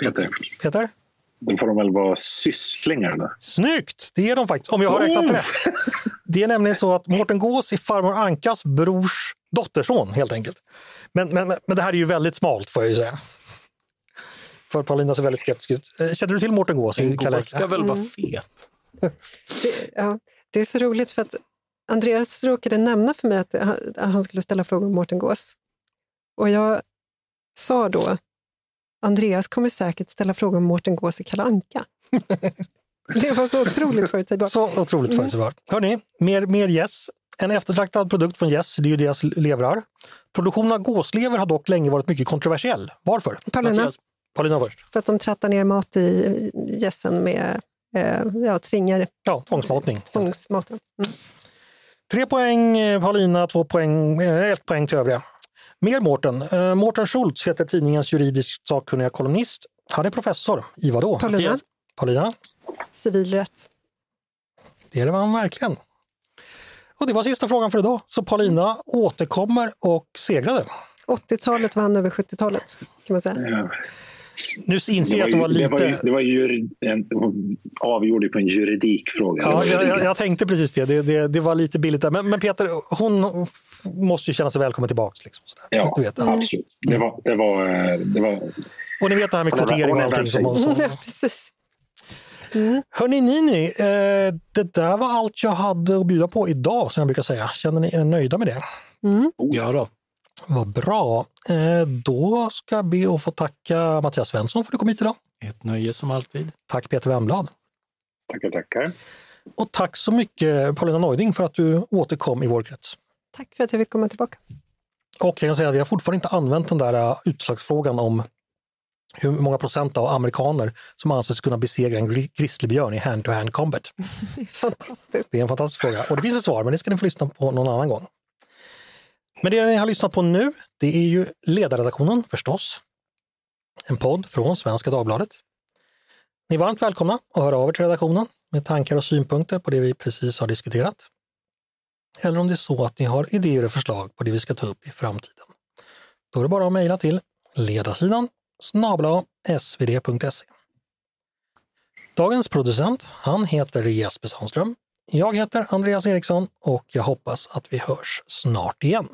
Peter. Peter? Då får de väl vara sysslingar då? Snyggt! Det är de faktiskt, om jag har räknat Oh! rätt. Det är nämligen så att Mårten Gås är farmor Ankas brors dotterson helt enkelt. Men, men, men det här är ju väldigt smalt får jag ju säga. För Paulina ser väldigt skeptisk ut. Eh, Känner du till Mårten Gås? i En gås ska väl vara fet? Det, ja, det är så roligt för att Andreas råkade nämna för mig att han, att han skulle ställa frågor om Mårten Gås. Och jag sa då, Andreas kommer säkert ställa frågor om Mårten Gås i Kalle Anka. Det var så otroligt förutsägbart. Så otroligt förutsägbart. Hörni, mer, mer gäss. En eftertraktad produkt från Yes, det är ju deras levrar. Produktionen av gåslever har dock länge varit mycket kontroversiell. Varför? Paulina. Paulina först. för att de trattar ner mat i gässen med, eh, ja, tvingar Ja, tvångsmatning. tvångsmaten. Mm. Tre poäng eh, Paulina, två poäng, eh, ett poäng till övriga. Mer Mårten. Eh, Mårten Schultz heter tidningens juridiskt sakkunniga kolumnist. Han är professor i vad då? Paulina. Paulina? civilrätt. Det var han verkligen. Och det var sista frågan för idag. Så Paulina återkommer och segrade. 80-talet vann över 70-talet, kan man säga. Ja. Nu inser jag att det var det var ju, lite... det var ju en, ju på en juridikfråga. Ja, jag, jag, jag tänkte precis det. Det, det. det var lite billigt där. Men, men Peter, hon måste ju känna sig välkommen tillbaks. Liksom, sådär. Ja, du vet, ja. absolut. Det var, det var, eh, det var Och ni vet det här med kvotering och allting. Som, som, Ja, precis. Hörni, Nini, eh, det där var allt jag hade att bjuda på idag, som jag brukar säga. Känner ni er nöjda med det? Mm. Ja då. Vad bra. Eh, då ska jag be att få tacka Mattias Svensson för att du kom hit idag. Ett nöje som alltid. Tack Peter Wemblad. Tackar, tackar. Och tack så mycket Paulina Neuding för att du återkom i vår krets. Tack för att jag fick komma tillbaka. Och jag kan säga att vi har fortfarande inte använt den där uh, utslagsfrågan om hur många procent av amerikaner som anses kunna besegra en gri- grizzlybjörn i hand-to-hand combat. Fantastiskt. Det är en fantastisk fråga och det finns ett svar, men det ska ni få lyssna på någon annan gång. Men det ni har lyssnat på nu, det är ju Ledarredaktionen förstås. En podd från Svenska Dagbladet. Ni är varmt välkomna att höra av er till redaktionen med tankar och synpunkter på det vi precis har diskuterat. Eller om det är så att ni har idéer och förslag på det vi ska ta upp i framtiden. Då är det bara att mejla till ledarsidan snabla svd.se. Dagens producent, han heter Jesper Sandström. Jag heter Andreas Eriksson och jag hoppas att vi hörs snart igen.